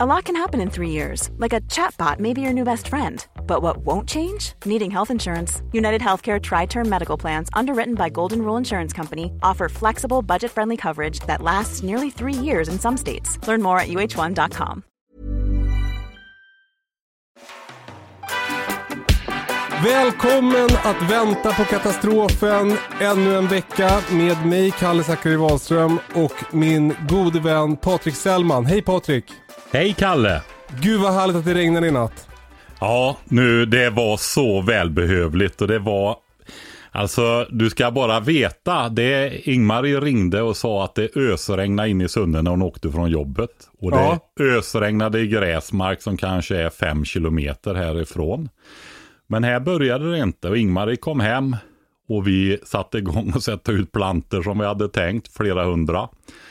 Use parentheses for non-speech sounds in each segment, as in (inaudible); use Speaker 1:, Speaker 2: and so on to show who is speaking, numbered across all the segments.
Speaker 1: A lot can happen in three years, like a chatbot may be your new best friend. But what won't change? Needing health insurance. United Healthcare Tri Term Medical Plans, underwritten by Golden Rule Insurance Company, offer flexible, budget friendly coverage that lasts nearly three years in some states. Learn more at uh1.com.
Speaker 2: Välkommen att vänta på katastrofen ännu en vecka med mig, Kalle Zackari Wahlström och min gode vän Patrik Sellman. Hej Patrik!
Speaker 3: Hej Kalle!
Speaker 2: Gud vad härligt att det regnade i natt.
Speaker 3: Ja, nu det var så välbehövligt och det var Alltså, du ska bara veta. Det Ingmar ringde och sa att det ösregnade in i Sunne när hon åkte från jobbet. Och det ja. ösregnade i gräsmark som kanske är fem kilometer härifrån. Men här började det inte och Ingmar kom hem och vi satte igång och sätta ut planter som vi hade tänkt, flera hundra.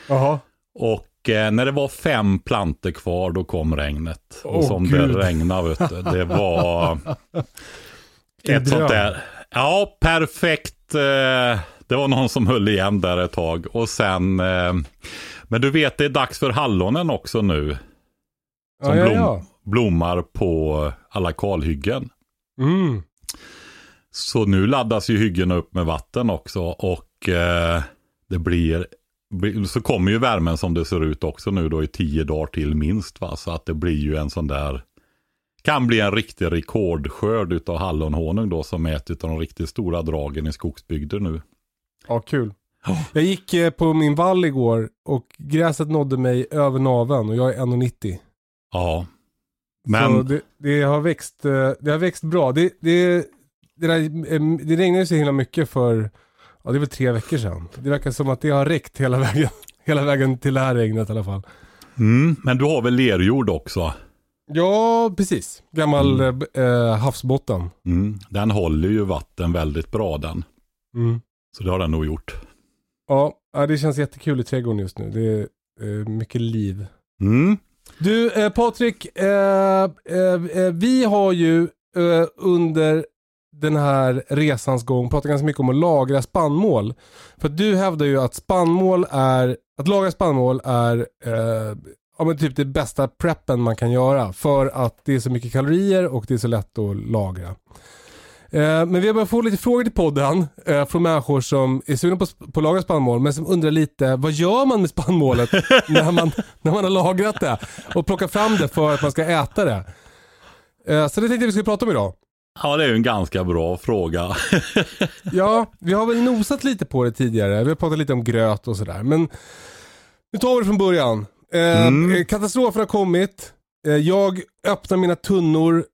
Speaker 2: Aha.
Speaker 3: Och när det var fem planter kvar då kom regnet. Och
Speaker 2: oh,
Speaker 3: som
Speaker 2: Gud.
Speaker 3: det regnade, vet du, det var (laughs) ett sånt där. Ja, perfekt. Eh, det var någon som höll igen där ett tag. Och sen, eh, men du vet det är dags för hallonen också nu. Som
Speaker 2: ja, ja,
Speaker 3: blom,
Speaker 2: ja.
Speaker 3: blommar på alla kalhyggen.
Speaker 2: Mm.
Speaker 3: Så nu laddas ju hyggena upp med vatten också och eh, det blir så kommer ju värmen som det ser ut också nu då i tio dagar till minst. Va? Så att det blir ju en sån där, kan bli en riktig rekordskörd utav hallonhonung då som är ett av de riktigt stora dragen i skogsbygder nu.
Speaker 2: Ja, kul. Jag gick eh, på min vall igår och gräset nådde mig över naveln och jag är 1,90.
Speaker 3: Ja.
Speaker 2: Så
Speaker 3: Men
Speaker 2: det, det, har växt, eh, det har växt bra. Det, det, det, där, eh, det regnade så himla mycket för, ja det är väl tre veckor sedan. Det verkar som att det har räckt hela vägen, (laughs) hela vägen till det här regnet i alla fall.
Speaker 3: mm, men du har väl lerjord också?
Speaker 2: Ja, precis. Gammal eh, havsbotten.
Speaker 3: Mm, den håller ju vatten väldigt bra den.
Speaker 2: Mm.
Speaker 3: Så det har den nog gjort.
Speaker 2: Ja, det känns jättekul i trädgården just nu. Det är eh, mycket liv.
Speaker 3: Mm.
Speaker 2: Du eh, Patrik, eh, eh, eh, vi har ju eh, under den här resans gång pratat ganska mycket om att lagra spannmål. För att du hävdar ju att spannmål är, att lagra spannmål är eh, ja, men typ det bästa preppen man kan göra. För att det är så mycket kalorier och det är så lätt att lagra. Eh, men vi har börjat få lite frågor till podden eh, från människor som är sugna på, på att lagra spannmål men som undrar lite vad gör man med spannmålet (laughs) när, man, när man har lagrat det och plockat fram det för att man ska äta det. Eh, så det tänkte jag vi skulle prata om idag.
Speaker 3: Ja, det är ju en ganska bra fråga. (laughs)
Speaker 2: Ja, vi har väl nosat lite på det tidigare. Vi har pratat lite om gröt och sådär. Men nu tar vi det från början. Eh,
Speaker 3: Mm.
Speaker 2: Katastrofen har kommit. Eh, jag öppnar mina tunnor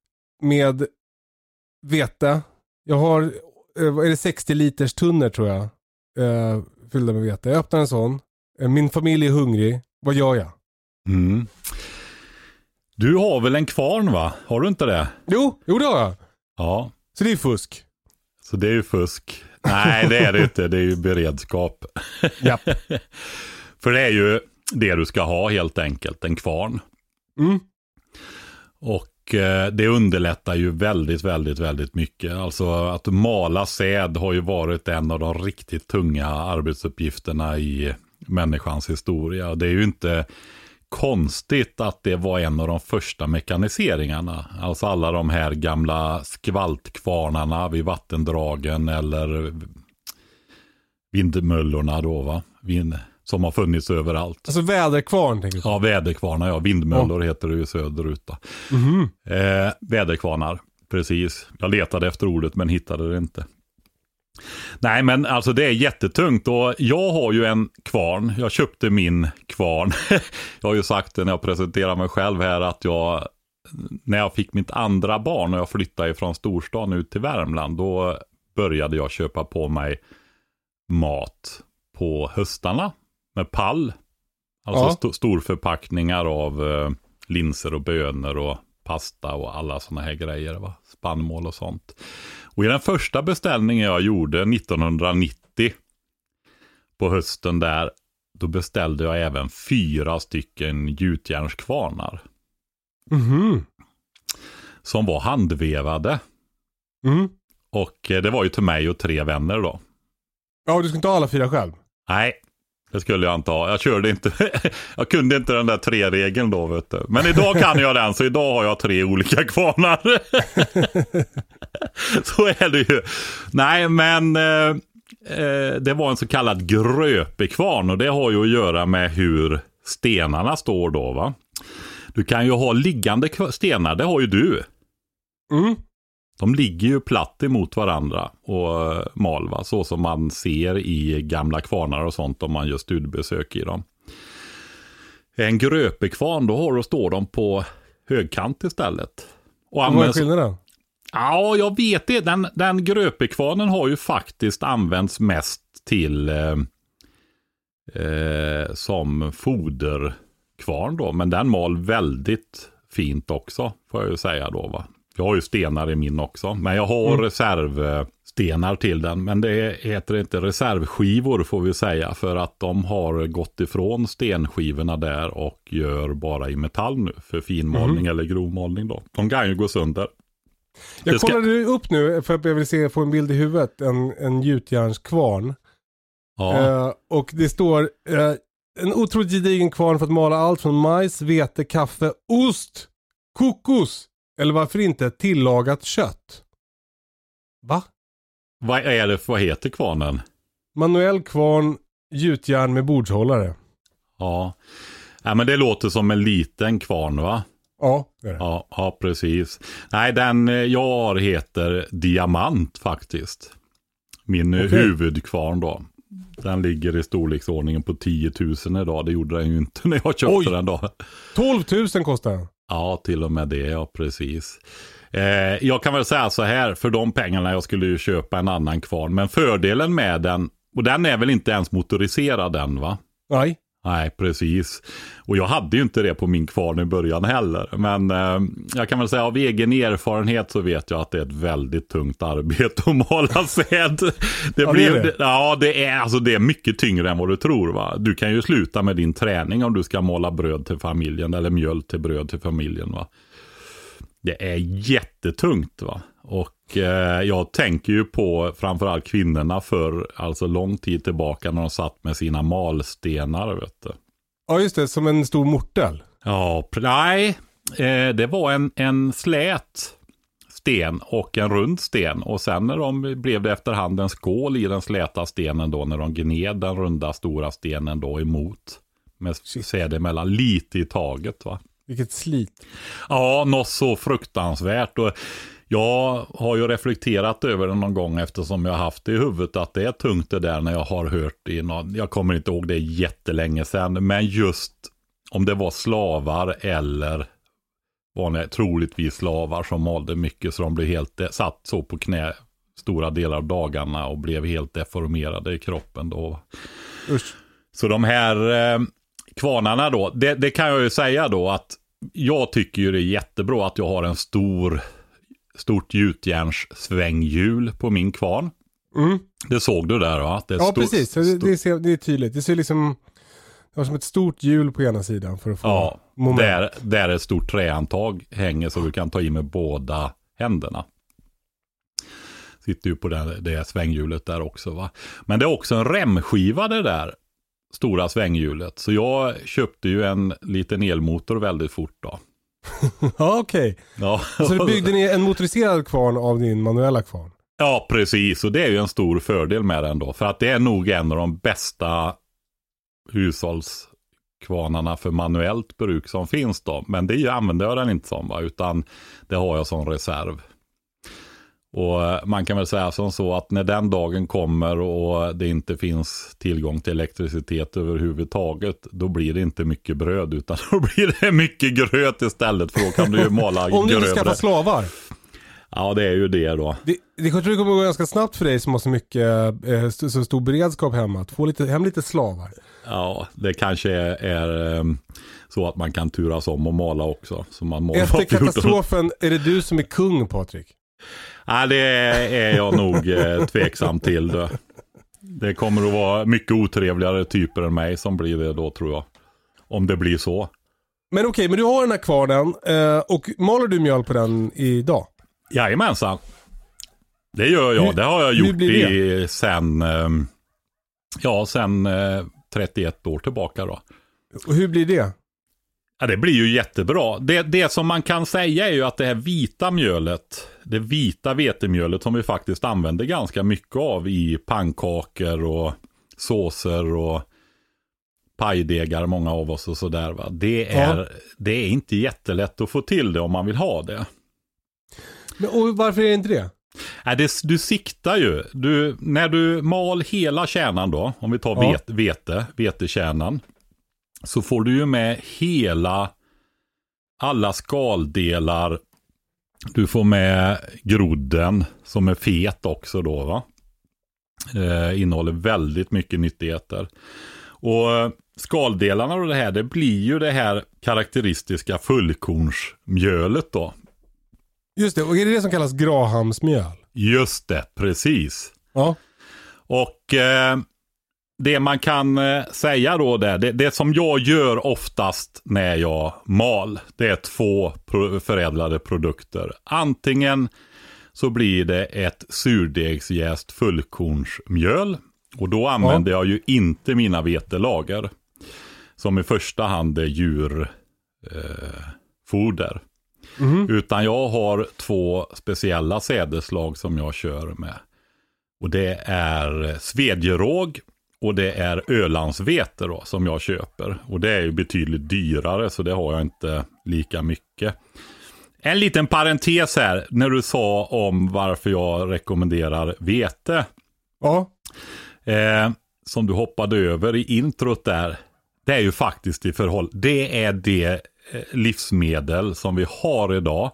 Speaker 2: med vete. Jag har, eh, är det 60 liters tunnor tror jag. Eh, fyllda med vete. Jag öppnar en sån. Eh, min familj är hungrig. Vad gör jag?
Speaker 3: Mm. Du har väl en kvarn va? Har du inte det?
Speaker 2: Jo, jo det har jag.
Speaker 3: Ja,
Speaker 2: Så det är fusk.
Speaker 3: så det är ju fusk. Nej, det är det inte. Det är ju beredskap.
Speaker 2: Japp. (laughs)
Speaker 3: För det är ju det du ska ha helt enkelt, en kvarn.
Speaker 2: Mm.
Speaker 3: Och eh, det underlättar ju väldigt, väldigt, väldigt mycket. Alltså att mala säd har ju varit en av de riktigt tunga arbetsuppgifterna i människans historia. Det är ju inte konstigt att det var en av de första mekaniseringarna. Alltså alla de här gamla skvaltkvarnarna vid vattendragen eller vindmöllorna då va. Vind, som har funnits överallt.
Speaker 2: Alltså väderkvarn tänker du?
Speaker 3: Ja, väderkvarnar, ja. Vindmöllor heter det ju söderut. Då.
Speaker 2: Mhm.
Speaker 3: Eh, väderkvarnar, precis. Jag letade efter ordet men hittade det inte. Nej, men alltså det är jättetungt och jag har ju en kvarn. Jag köpte min kvarn. (laughs) jag har ju sagt det när jag presenterar mig själv här att jag, när jag fick mitt andra barn och jag flyttade ifrån storstan ut till Värmland, då började jag köpa på mig mat på höstarna med pall. Alltså
Speaker 2: Ja.
Speaker 3: st- storförpackningar av eh, linser och bönor och pasta och alla sådana här grejer. Va? Spannmål och sånt. Och i den första beställningen jag gjorde 1990 på hösten där, då beställde jag även fyra stycken gjutjärnskvarnar.
Speaker 2: Mhm.
Speaker 3: Som var handvevade.
Speaker 2: Mm.
Speaker 3: Och eh, det var ju till mig och tre vänner då.
Speaker 2: Ja, du ska inte ha alla fyra själv?
Speaker 3: Nej, det skulle jag inte ha. Jag körde inte, (laughs) jag kunde inte den där tre-regeln då vet du. Men idag kan jag den, så idag har jag tre olika kvarnar. (laughs) så är det ju. Nej, men eh, eh, det var en så kallad gröpekvarn och det har ju att göra med hur stenarna står då va. Du kan ju ha liggande stenar, det har ju du.
Speaker 2: Mm.
Speaker 3: De ligger ju platt emot varandra och eh, mal, va? så som man ser i gamla kvarnar och sånt om man gör studiebesök i dem. En gröpekvarn, då har du, står de på högkant istället.
Speaker 2: Och Vad är skillnaden?
Speaker 3: Ja, jag vet det. Den, den gröpekvarnen har ju faktiskt använts mest till eh, eh, som foderkvarn då. Men den mal väldigt fint också, får jag ju säga då. Va? Jag har ju stenar i min också, men jag har mm. reservstenar till den. Men det heter inte reservskivor får vi säga, för att de har gått ifrån stenskivorna där och gör bara i metall nu för finmålning mm. eller grovmålning då. De kan ju gå sönder.
Speaker 2: Jag ska... kollade upp nu för att jag vill se, få en bild i huvudet, en, en gjutjärnskvarn. Ja. Eh, och det står eh, en otroligt gedigen kvarn för att mala allt från majs, vete, kaffe, ost, kokos, eller varför inte tillagat kött? Va?
Speaker 3: Vad är det, vad heter kvarnen?
Speaker 2: Manuell kvarn, gjutjärn med bordshållare.
Speaker 3: Ja. ja, men det låter som en liten kvarn va?
Speaker 2: Ja, det är
Speaker 3: det. Ja, ja, precis. Nej, den eh, jag har heter Diamant faktiskt. Min okay. huvudkvarn då. Den ligger i storleksordningen på 10 000 idag. Det gjorde den ju inte när jag köpte Oj. den då.
Speaker 2: 12 000 kostar den.
Speaker 3: Ja, till och med det, ja precis. Eh, jag kan väl säga så här, för de pengarna jag skulle ju köpa en annan kvarn. Men fördelen med den, och den är väl inte ens motoriserad än va?
Speaker 2: Nej.
Speaker 3: Nej, precis. Och jag hade ju inte det på min kvarn i början heller. Men eh, jag kan väl säga av egen erfarenhet så vet jag att det är ett väldigt tungt arbete att mala (laughs) säd. Det, ja, blir, det, det. ja, det är, alltså, det är mycket tyngre än vad du tror. Va? Du kan ju sluta med din träning om du ska måla bröd till familjen eller mjöl till bröd till familjen. Va? Det är jättetungt. va. Och eh, jag tänker ju på framförallt kvinnorna för alltså lång tid tillbaka när de satt med sina malstenar. Vet du.
Speaker 2: Ja just det, som en stor mortel.
Speaker 3: Ja, nej. Eh, det var en, en slät sten och en rund sten. Och sen när de blev det efterhand en skål i den släta stenen då när de gned den runda stora stenen då emot. Med säde emellan lite i taget va.
Speaker 2: Vilket slit.
Speaker 3: Ja, något så fruktansvärt. Och jag har ju reflekterat över det någon gång eftersom jag haft det i huvudet att det är tungt det där när jag har hört i någon, jag kommer inte ihåg det jättelänge sedan, men just om det var slavar eller vanliga, troligtvis slavar som malde mycket så de blev helt, satt så på knä stora delar av dagarna och blev helt deformerade i kroppen då.
Speaker 2: Usch.
Speaker 3: Så de här eh, kvarnarna då, det, det, kan jag ju säga då att jag tycker ju det är jättebra att jag har en stor stort gjutjärnssvänghjul på min kvarn.
Speaker 2: Mm.
Speaker 3: Det såg du där va?
Speaker 2: Ja, stort, precis. Det, det, ser, det är tydligt. Det ser liksom det har som ett stort hjul på ena sidan för att få
Speaker 3: ja, moment. Där, där ett stort trähandtag hänger så du kan ta i med båda händerna. Sitter ju på det, det svänghjulet där också va. Men det är också en remskiva det där stora svänghjulet. Så jag köpte ju en liten elmotor väldigt fort då. (laughs)
Speaker 2: ja, okej. Okay.
Speaker 3: Ja.
Speaker 2: Så du byggde ni en motoriserad kvarn av din manuella kvarn?
Speaker 3: Ja, precis. Och det är ju en stor fördel med den då. För att det är nog en av de bästa hushållskvarnarna för manuellt bruk som finns då. Men det använder jag den inte som va, utan det har jag som reserv. Och eh, man kan väl säga som så att när den dagen kommer och det inte finns tillgång till elektricitet överhuvudtaget, då blir det inte mycket bröd, utan (laughs) då blir det mycket gröt istället, för då kan du ju mala (laughs)
Speaker 2: Om du inte skaffar slavar?
Speaker 3: Ja, det är ju det då.
Speaker 2: Det, det jag kommer gå ganska snabbt för dig som har så mycket, eh, så stor beredskap hemma, att få lite, hem lite slavar.
Speaker 3: Ja, det kanske är, är um, så att man kan turas om och mala också. Så man
Speaker 2: Efter katastrofen är det du som är kung, Patrik.
Speaker 3: Ja, det är jag nog eh, tveksam till. Det. det kommer att vara mycket otrevligare typer än mig som blir det då tror jag. Om det blir så.
Speaker 2: Men okej, okay, men du har den här kvarnen eh, och maler du mjöl på den idag?
Speaker 3: Jajamensan. Det gör jag. Hur, det har jag gjort i sen, ehm, ja, sen 31 år tillbaka då.
Speaker 2: Och hur blir det?
Speaker 3: Ja, det blir ju jättebra. Det, det som man kan säga är ju att det här vita mjölet, det vita vetemjölet som vi faktiskt använder ganska mycket av i pannkakor och såser och pajdegar, många av oss och sådär. Va? Det, är, ja. det är inte jättelätt att få till det om man vill ha det.
Speaker 2: Men, och varför är det inte det?
Speaker 3: Nej, det, du siktar ju. Du, när du mal hela kärnan då, om vi tar ja. vet, vete, vetekärnan, så får du ju med hela, alla skaldelar. Du får med grodden som är fet också då va. Eh, innehåller väldigt mycket nyttigheter. Och skaldelarna och det här, det blir ju det här karaktäristiska fullkornsmjölet då.
Speaker 2: Just det, och är det det som kallas grahamsmjöl?
Speaker 3: Just det, precis.
Speaker 2: Ja.
Speaker 3: Och eh, det man kan eh, säga då där, det, det, som jag gör oftast när jag mal, det är två förädlade produkter. Antingen så blir det ett surdegsjäst fullkornsmjöl. Och då använder ja. jag ju inte mina vetelager. Som i första hand är djurfoder. Eh, Mm. Utan jag har två speciella sädeslag som jag kör med. Och det är svedjeråg och det är ölandsvete då som jag köper. Och det är ju betydligt dyrare så det har jag inte lika mycket. En liten parentes här när du sa om varför jag rekommenderar vete.
Speaker 2: Ja.
Speaker 3: Eh, som du hoppade över i introt där. Det är ju faktiskt i förhållande, det är det Eh, livsmedel som vi har idag.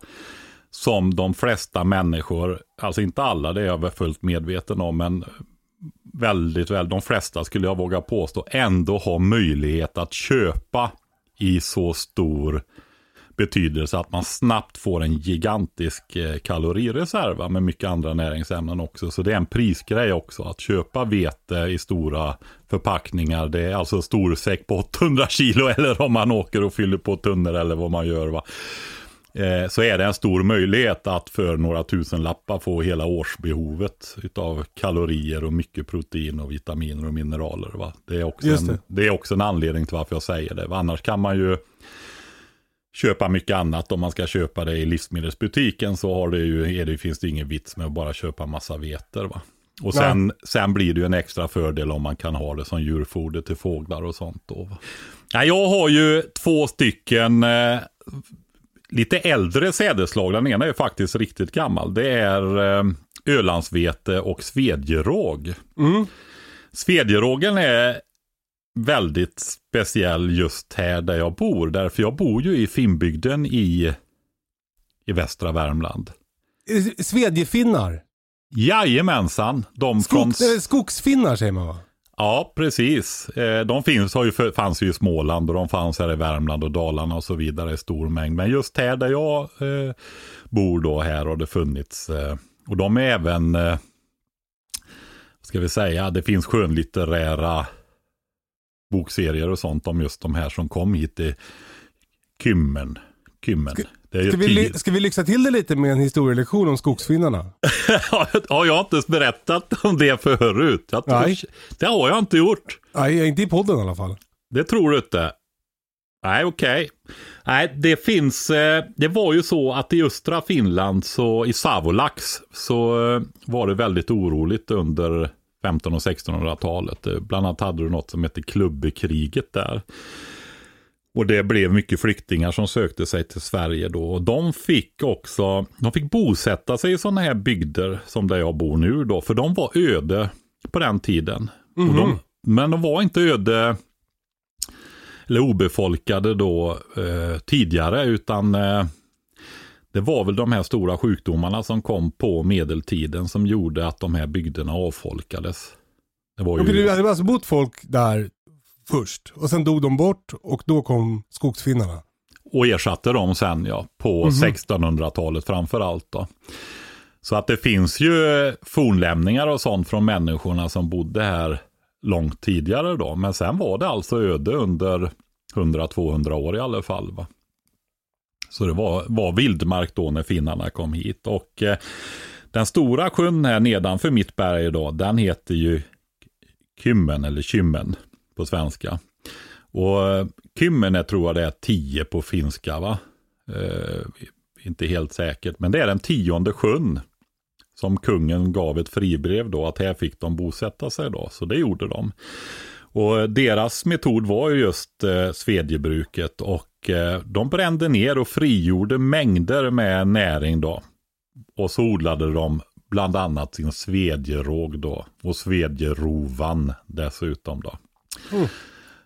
Speaker 3: Som de flesta människor, alltså inte alla, det är jag fullt medveten om, men väldigt väl, de flesta skulle jag våga påstå, ändå ha möjlighet att köpa i så stor betydelse att man snabbt får en gigantisk eh, kalorireserv med mycket andra näringsämnen också. Så det är en prisgrej också att köpa vete i stora förpackningar. Det är alltså stor säck på 800 kilo (laughs) eller om man åker och fyller på tunnor eller vad man gör. Va? Eh, så är det en stor möjlighet att för några tusen lappar få hela årsbehovet av kalorier och mycket protein och vitaminer och mineraler. Va? Det, är också en, det. det är också en anledning till varför jag säger det. Annars kan man ju köpa mycket annat. Om man ska köpa det i livsmedelsbutiken så har det ju, är det, finns det ingen vits med att bara köpa massa veter. Va? Och sen, sen blir det ju en extra fördel om man kan ha det som djurfoder till fåglar och sånt. Då? Ja, jag har ju två stycken eh, lite äldre sädeslag. Den ena är faktiskt riktigt gammal. Det är eh, Ölandsvete och svedjeråg.
Speaker 2: Mm.
Speaker 3: Svedjerågen är väldigt speciell just här där jag bor. Därför jag bor ju i Finnbygden i, i västra Värmland.
Speaker 2: Svedjefinnar?
Speaker 3: Jajamensan. De
Speaker 2: Skog, från... Skogsfinnar säger man va?
Speaker 3: Ja, precis. Eh, de finns, har ju, fanns ju i Småland och de fanns här i Värmland och Dalarna och så vidare i stor mängd. Men just här där jag eh, bor då, här har det funnits. Eh, och de är även, eh, ska vi säga, det finns skönlitterära bokserier och sånt om just de här som kom hit i Kymmen. Kymmen. Ska,
Speaker 2: vi, ska vi lyxa till det lite med en historielektion om skogsfinnarna? (laughs)
Speaker 3: har jag inte berättat om det förut? Jag tror, Nej. Det har jag inte gjort.
Speaker 2: Nej, inte i podden i alla fall.
Speaker 3: Det tror du inte. Nej, okej. Okay. Nej, det finns, eh, det var ju så att i östra Finland, så i Savolax, så eh, var det väldigt oroligt under 1500 och 1600-talet. Eh, bland annat hade du något som hette klubbekriget där. Och det blev mycket flyktingar som sökte sig till Sverige då. Och de fick också, de fick bosätta sig i sådana här bygder som där jag bor nu då. För de var öde på den tiden.
Speaker 2: Mm -hmm.
Speaker 3: de, men de var inte öde eller obefolkade då eh, tidigare utan eh, det var väl de här stora sjukdomarna som kom på medeltiden som gjorde att de här bygderna avfolkades.
Speaker 2: Det var ju... Okej, det hade alltså bott folk där först och sen dog de bort och då kom skogsfinnarna?
Speaker 3: Och ersatte dem sen ja, på mm -hmm. 1600-talet framför allt då. Så att det finns ju fornlämningar och sånt från människorna som bodde här långt tidigare då. Men sen var det alltså öde under 100-200 år i alla fall. Va? Så det var, var vildmark då när finnarna kom hit. Och eh, den stora sjön här nedanför mitt berg då, den heter ju Kymmen eller Kymmen på svenska. Och eh, Kymmene tror jag det är 10 på finska va? Eh, inte helt säkert, men det är den tionde sjön som kungen gav ett fribrev då att här fick de bosätta sig då. Så det gjorde de. Och eh, deras metod var ju just eh, svedjebruket och eh, de brände ner och frigjorde mängder med näring då. Och så odlade de bland annat sin svedjeråg då och svedjerovan dessutom då. Mm.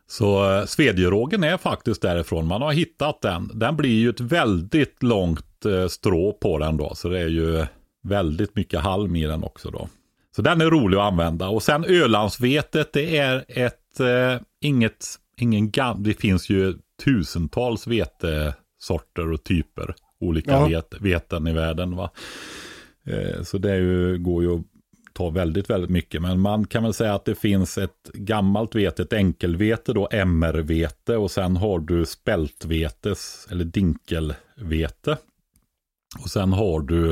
Speaker 3: Så eh, svedjerågen är faktiskt därifrån. Man har hittat den. Den blir ju ett väldigt långt eh, strå på den då. Så det är ju väldigt mycket halm i den också då. Så den är rolig att använda. Och sen Ölandsvetet, det är ett, eh, inget, ingen gam, det finns ju tusentals vetesorter och typer. Olika ja. vet, veten i världen va. Eh, så det ju, går ju att ta väldigt, väldigt mycket. Men man kan väl säga att det finns ett gammalt vete, ett enkelvete då, MR-vete. Och sen har du spältvetes, eller dinkelvete. Och sen har du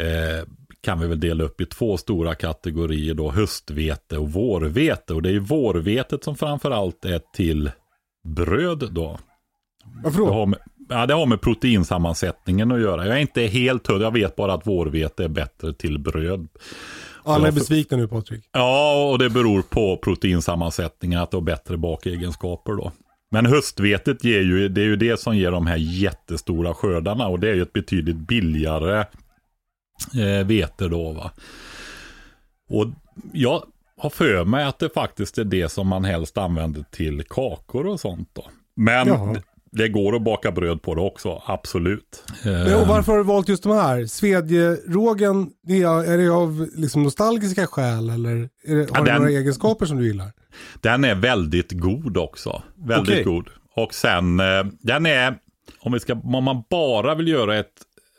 Speaker 3: eh, kan vi väl dela upp i två stora kategorier då, höstvete och vårvete. Och det är ju vårvetet som framförallt är till bröd då.
Speaker 2: Varför då?
Speaker 3: Ja, det har med proteinsammansättningen att göra. Jag är inte helt hund, jag vet bara att vårvete är bättre till bröd.
Speaker 2: Alla är besvikna nu Patrik.
Speaker 3: Ja, och det beror på proteinsammansättningen, att det har bättre bakegenskaper då. Men höstvetet ger ju, det är ju det som ger de här jättestora skördarna och det är ju ett betydligt billigare eh, vete då. Va? Och jag har för mig att det faktiskt är det som man helst använder till kakor och sånt då. Men Jaha. Det går att baka bröd på det också, absolut.
Speaker 2: Men, och varför har du valt just de här? Svedjerågen, är det av liksom nostalgiska skäl eller är det, har ja, den, några egenskaper som du gillar?
Speaker 3: Den är väldigt god också. Väldigt okay. god. Och sen, eh, den är, om, vi ska, om man bara vill göra ett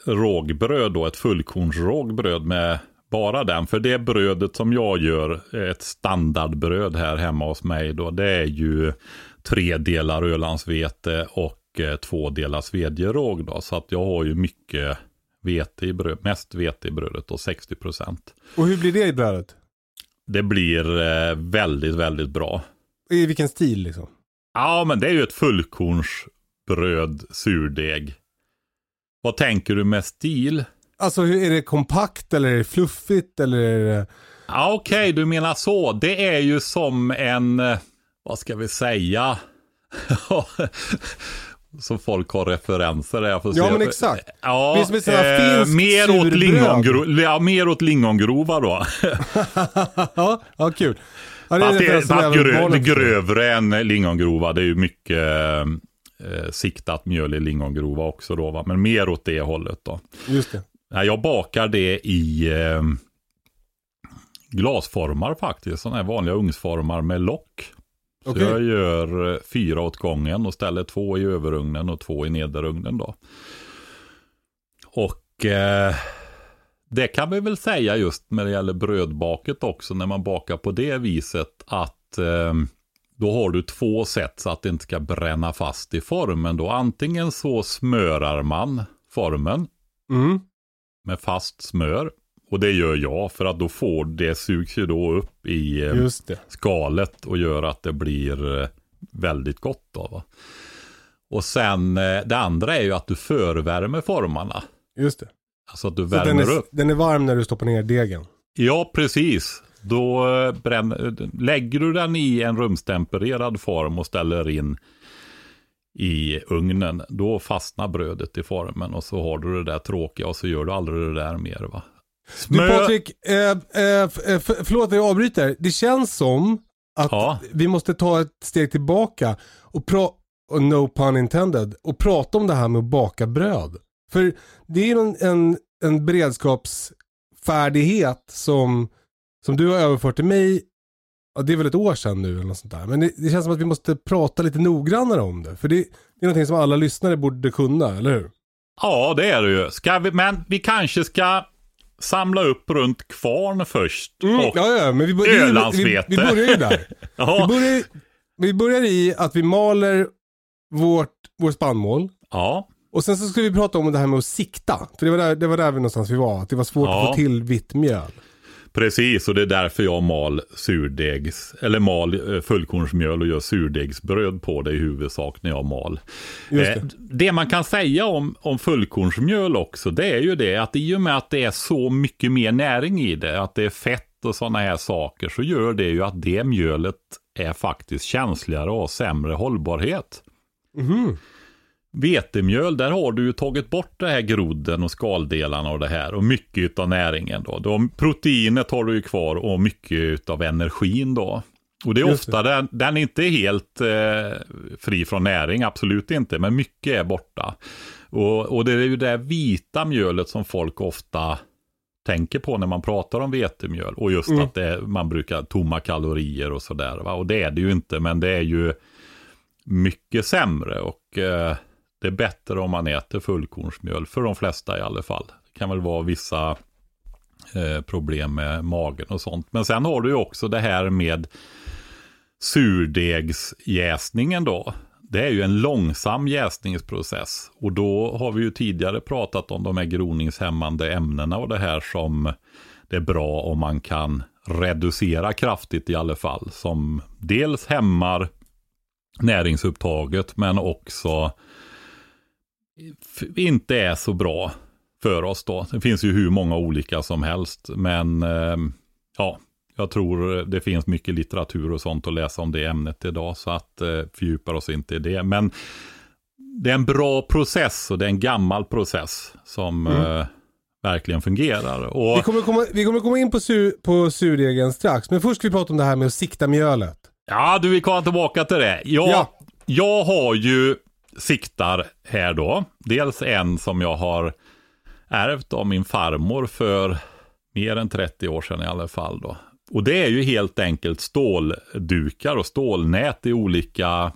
Speaker 3: rågbröd då, ett fullkornsrågbröd med bara den. För det brödet som jag gör, ett standardbröd här hemma hos mig då, det är ju tre delar Ölandsvete och eh, två delar svedjeråg då. Så att jag har ju mycket vete i bröd, mest vete i brödet och 60 procent.
Speaker 2: Och hur blir det i brödet?
Speaker 3: Det blir eh, väldigt, väldigt bra.
Speaker 2: I vilken stil liksom?
Speaker 3: Ja, men det är ju ett fullkornsbröd, surdeg. Vad tänker du med stil?
Speaker 2: Alltså är det kompakt eller är det fluffigt eller är det...
Speaker 3: Ja, Okej, okay, du menar så. Det är ju som en, eh, vad ska vi säga? (laughs) så folk har referenser. Jag får
Speaker 2: ja, se. men exakt.
Speaker 3: Ja, det finns eh, mer, åt lingongro ja, mer åt lingongrova då. (laughs)
Speaker 2: ja, kul.
Speaker 3: Ja, det är fast det, fast grö, grövre än lingongrova. Det är ju mycket eh, siktat mjöl i lingongrova också då, va? men mer åt det hållet då.
Speaker 2: Just det.
Speaker 3: Jag bakar det i eh, glasformar faktiskt, sådana här vanliga ugnsformar med lock. Så okay. jag gör eh, fyra åt gången och ställer två i överugnen och två i nederugnen då. Och eh, det kan vi väl säga just när det gäller brödbaket också, när man bakar på det viset att eh, då har du två sätt så att det inte ska bränna fast i formen. Då antingen så smörar man formen mm. med fast smör. Och det gör jag för att då får det sugs ju då upp i eh, skalet och gör att det blir eh, väldigt gott. Då, va? Och sen eh, det andra är ju att du förvärmer formarna.
Speaker 2: Just det.
Speaker 3: Alltså att du värmer
Speaker 2: den är,
Speaker 3: upp.
Speaker 2: Den är varm när du stoppar ner degen.
Speaker 3: Ja, precis. Då bränner, lägger du den i en rumstempererad form och ställer in i ugnen. Då fastnar brödet i formen och så har du det där tråkiga och så gör du aldrig det där mer. va.
Speaker 2: Du Patrik, eh, eh, förlåt att jag avbryter. Det känns som att ja. vi måste ta ett steg tillbaka och prata, no pun intended, och prata om det här med att baka bröd. För det är en, en, en beredskapsfärdighet som som du har överfört till mig, ja, det är väl ett år sedan nu eller något sånt där. Men det, det känns som att vi måste prata lite noggrannare om det. För det, det är någonting som alla lyssnare borde kunna, eller hur?
Speaker 3: Ja, det är det ju. Vi, men vi kanske ska samla upp runt kvarn först.
Speaker 2: Mm, och ja, ja, men vi, börjar, vi, vi, vi börjar ju där. (laughs) ja. vi, börjar, vi börjar i att vi maler vårt, vår spannmål.
Speaker 3: Ja.
Speaker 2: Och sen så ska vi prata om det här med att sikta. För det var där, det var där vi någonstans vi var. Att det var svårt ja. att få till vitt mjöl.
Speaker 3: Precis, och det är därför jag mal surdegs, eller mal eh, fullkornsmjöl och gör surdegsbröd på det i huvudsak när jag mal.
Speaker 2: Just
Speaker 3: Eh,
Speaker 2: det.
Speaker 3: det man kan säga om, om fullkornsmjöl också, det är ju det att i och med att det är så mycket mer näring i det, att det är fett och sådana här saker, så gör det ju att det mjölet är faktiskt känsligare och har sämre hållbarhet.
Speaker 2: Mhm.
Speaker 3: Vetemjöl, där har du ju tagit bort det här grodden och skaldelarna och det här och mycket av näringen då. då proteinet har du ju kvar och mycket av energin då. Och det är
Speaker 2: Just
Speaker 3: ofta, den, den är inte helt eh, fri från näring, absolut inte, men mycket är borta. Och, och det är ju det vita mjölet som folk ofta tänker på när man pratar om vetemjöl. Och just
Speaker 2: Mm.
Speaker 3: att det, man brukar tomma kalorier och sådär. Och det är det ju inte, men det är ju mycket sämre. Och eh, det är bättre om man äter fullkornsmjöl, för de flesta i alla fall. Det kan väl vara vissa eh, problem med magen och sånt. Men sen har du ju också det här med surdegsjäsningen då. Det är ju en långsam jäsningsprocess. Och då har vi ju tidigare pratat om de här groningshämmande ämnena och det här som det är bra om man kan reducera kraftigt i alla fall. Som dels hämmar näringsupptaget men också inte är så bra för oss då. Det finns ju hur många olika som helst men eh, ja, jag tror det finns mycket litteratur och sånt att läsa om det ämnet idag så att eh, fördjupar oss inte i det. Men det är en bra process och det är en gammal process som eh, verkligen fungerar. Och,
Speaker 2: Vi, kommer komma, vi kommer komma in på, sur, på surdegen strax, men först ska vi prata om det här med att sikta mjölet.
Speaker 3: Ja, du vill komma tillbaka till det. Jag,
Speaker 2: Ja.
Speaker 3: jag har ju siktar här då. Dels en som jag har ärvt av min farmor för mer än 30 år sedan i alla fall då. Och det är ju helt enkelt ståldukar och stålnät i olika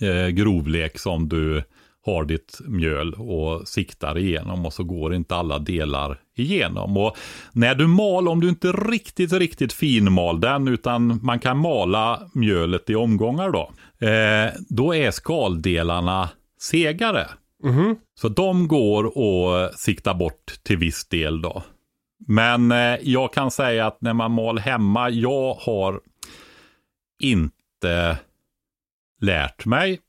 Speaker 3: eh, grovlek som du har ditt mjöl och siktar igenom och så går inte alla delar igenom. Och när du mal, om du inte riktigt, riktigt finmal den utan man kan mala mjölet i omgångar då. Eh, då är skaldelarna segare.
Speaker 2: Mhm.
Speaker 3: Så de går att sikta bort till viss del då. Men eh, jag kan säga att när man mal hemma, jag har inte lärt mig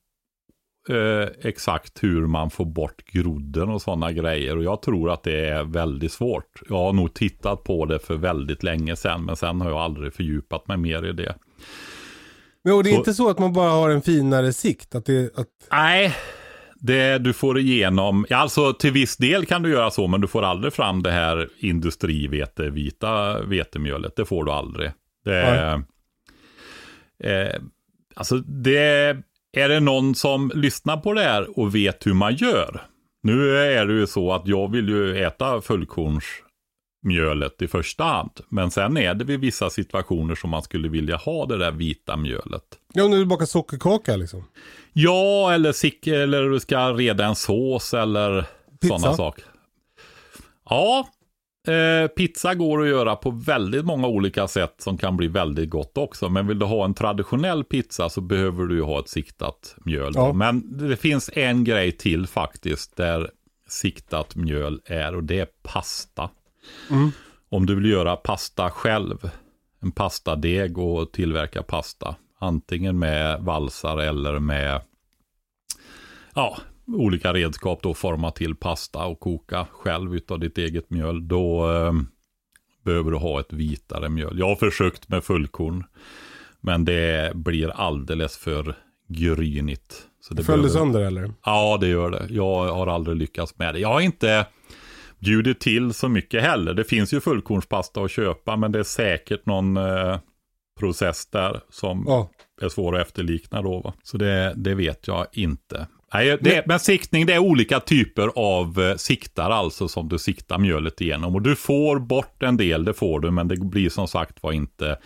Speaker 3: eh, exakt hur man får bort grodden och sådana grejer. Och jag tror att det är väldigt svårt. Jag har nog tittat på det för väldigt länge sedan, men sen har jag aldrig fördjupat mig mer i det.
Speaker 2: Men och det är
Speaker 3: Så-
Speaker 2: inte så att man bara har en finare sikt? Att det, att,
Speaker 3: Nej, det du får igenom, ja, alltså till viss del kan du göra så, men du får aldrig fram det här industrivete, vita vetemjölet. Det får du aldrig. Det eh, alltså det är det någon som lyssnar på det här och vet hur man gör. Nu är det ju så att jag vill ju äta fullkornsmjölet i första hand. Men sen är det vid vissa situationer som man skulle vilja ha det där vita mjölet.
Speaker 2: ja, om du bakar sockerkaka liksom.
Speaker 3: Ja, eller, sick, eller du ska reda en sås eller sådana saker. Ja, eh, pizza går att göra på väldigt många olika sätt som kan bli väldigt gott också. Men vill du ha en traditionell pizza så behöver du ju ha ett siktat mjöl.
Speaker 2: Ja.
Speaker 3: Men det finns en grej till faktiskt där siktat mjöl är och det är pasta.
Speaker 2: Mm.
Speaker 3: Om du vill göra pasta själv, en pastadeg och tillverka pasta. Antingen med valsar eller med ja, olika redskap då forma till pasta och koka själv utav ditt eget mjöl. Då eh, behöver du ha ett vitare mjöl. Jag har försökt med fullkorn. Men det blir alldeles för grynigt. Så det
Speaker 2: Föll
Speaker 3: behöver-
Speaker 2: sönder eller?
Speaker 3: Ja, det gör det. Jag har aldrig lyckats med det. Jag har inte bjudit till så mycket heller. Det finns ju fullkornspasta att köpa, men det är säkert någon eh, process där som
Speaker 2: Ja.
Speaker 3: är svår att efterlikna då. Va? Så det, det vet jag inte. Nej, det, men siktning, det är olika typer av eh, siktar alltså som du siktar mjölet igenom. Och du får bort en del, det får du, men det blir som sagt var inte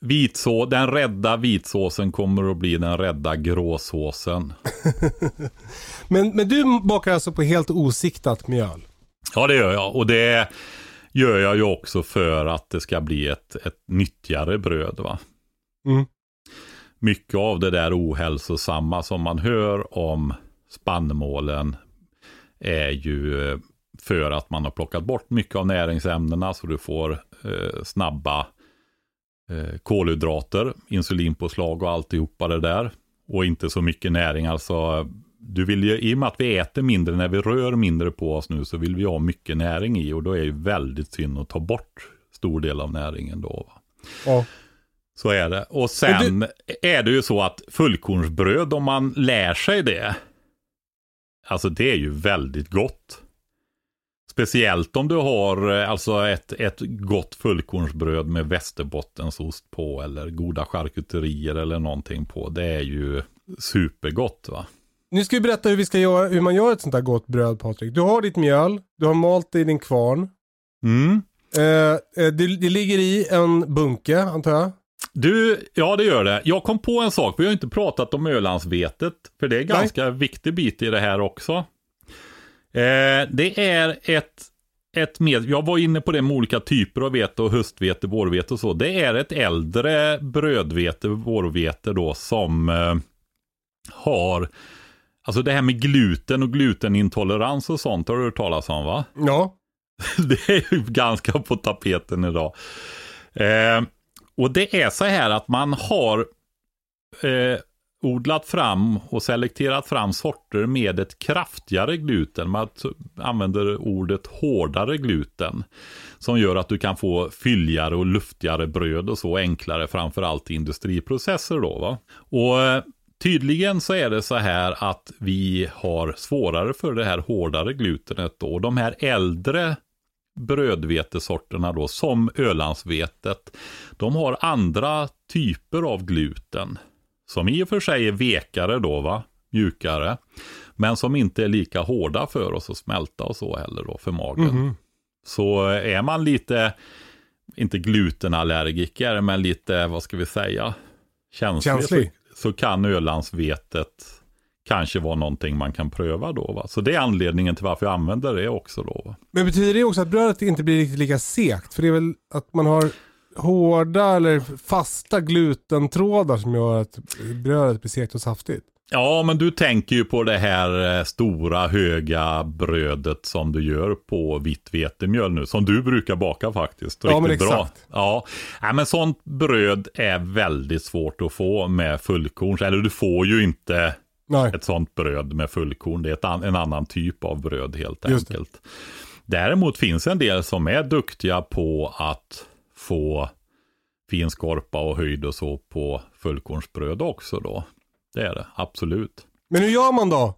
Speaker 3: Vitså, den rädda vitsåsen kommer att bli den rädda gråsåsen. (laughs)
Speaker 2: Men, men du bakar alltså på helt osiktat mjöl?
Speaker 3: Ja, det gör jag. Och det gör jag ju också för att det ska bli ett, ett nyttigare bröd. Va?
Speaker 2: Mm.
Speaker 3: Mycket av det där ohälsosamma som man hör om spannmålen är ju eh, för att man har plockat bort mycket av näringsämnena så du får eh, snabba eh, kolhydrater, insulinpåslag och alltihopa det där. Och inte så mycket näring. Alltså, du vill ju, I och med att vi äter mindre när vi rör mindre på oss nu så vill vi ha mycket näring i och då är det väldigt synd att ta bort stor del av näringen då.
Speaker 2: Ja.
Speaker 3: Så är det. Och sen är det ju så att fullkornsbröd, om man lär sig det, alltså det är ju väldigt gott. Speciellt om du har eh, alltså ett, ett gott fullkornsbröd med västerbottensost på eller goda charkuterier eller någonting på. Det är ju supergott va.
Speaker 2: Nu ska vi berätta hur, vi ska göra, hur man gör ett sånt här gott bröd Patrik. Du har ditt mjöl, du har malt det i din kvarn.
Speaker 3: Mm.
Speaker 2: Eh, eh, det, det ligger i en bunke antar jag.
Speaker 3: Du, ja det gör det. Jag kom på en sak, vi har inte pratat om Ölandsvetet, för det är en ganska viktig bit i det här också. Eh, det är ett, ett med, jag var inne på det med olika typer av vete och höstvete, vårvete och så. Det är ett äldre brödvete, vårvete då, som eh, har, alltså det här med gluten och glutenintolerans och sånt har du hört talas om va? (laughs)
Speaker 2: Ja.
Speaker 3: det är ju ganska på tapeten idag. Eh, och det är så här att man har eh, odlat fram och selekterat fram sorter med ett kraftigare gluten. Man använder ordet hårdare gluten. Som gör att du kan få fylligare och luftigare bröd och så enklare framförallt i industriprocesser då. Va? Och eh, Tydligen så är det så här att vi har svårare för det här hårdare glutenet då. De här äldre brödvetesorterna då, som Ölandsvetet, de har andra typer av gluten. Som i och för sig är vekare då, va? mjukare. Men som inte är lika hårda för oss att smälta och så heller då för magen.
Speaker 2: Mhm.
Speaker 3: Så är man lite, inte glutenallergiker, men lite, vad ska vi säga, känslig,
Speaker 2: Känslig.
Speaker 3: Så, kan Ölandsvetet kanske vara någonting man kan pröva då. Va? Så det är anledningen till varför jag använder det också då. Va?
Speaker 2: Men betyder det också att brödet inte blir riktigt lika sekt? För det är väl att man har hårda eller fasta glutentrådar som gör att brödet blir sekt och saftigt.
Speaker 3: Ja, men du tänker ju på det här eh, stora höga brödet som du gör på vitt vetemjöl nu, som du brukar baka faktiskt.
Speaker 2: Ja, men
Speaker 3: Riktigt bra.
Speaker 2: exakt.
Speaker 3: Ja, Nej, men sånt bröd är väldigt svårt att få med fullkorns, eller du får ju inte
Speaker 2: Nej.
Speaker 3: ett sånt bröd med fullkorn. Det är an, en annan typ av bröd helt enkelt. Däremot finns en del som är duktiga på att få fin skorpa och höjd och så på fullkornsbröd också då. Det är det, absolut.
Speaker 2: Men hur gör man då?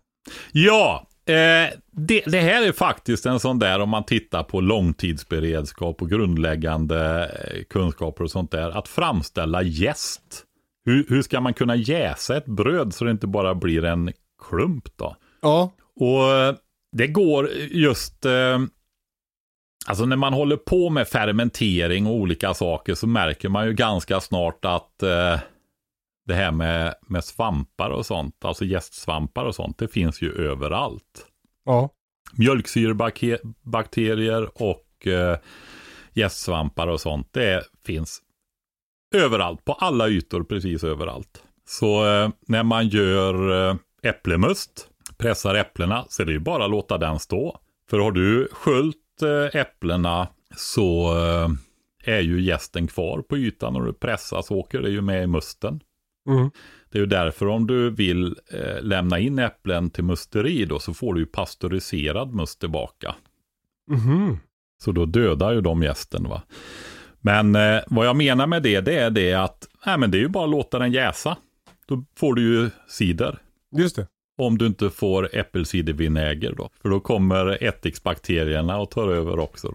Speaker 3: Ja, eh, det, det här är faktiskt en sån där om man tittar på långtidsberedskap och grundläggande eh, kunskaper och sånt där. Att framställa jäst. Hur, hur ska man kunna jäsa ett bröd så det inte bara blir en klump då?
Speaker 2: Ja.
Speaker 3: Och eh, det går just, eh, alltså när man håller på med fermentering och olika saker så märker man ju ganska snart att eh, det här med, med svampar och sånt, alltså jästsvampar och sånt, det finns ju överallt.
Speaker 2: Ja.
Speaker 3: Mjölksyrebakterier och eh, jästsvampar och sånt, det finns överallt, på alla ytor, precis överallt. Så eh, när man gör eh, äpplemust, pressar äpplena, så är det ju bara att låta den stå. För har du sköljt eh, äpplena så eh, är ju jästen kvar på ytan och du pressar så åker det ju med i musten.
Speaker 2: Mm.
Speaker 3: Det är ju därför om du vill eh, lämna in äpplen till musteri då så får du ju pasteuriserad must tillbaka.
Speaker 2: Mhm.
Speaker 3: Så då dödar ju de gästen va. Men eh, vad jag menar med det, det är det att nej, men det är ju bara att låta den jäsa. Då får du ju cider.
Speaker 2: Just det.
Speaker 3: Om du inte får äppelcidervinäger då. För då kommer ättiksbakterierna och tar över också.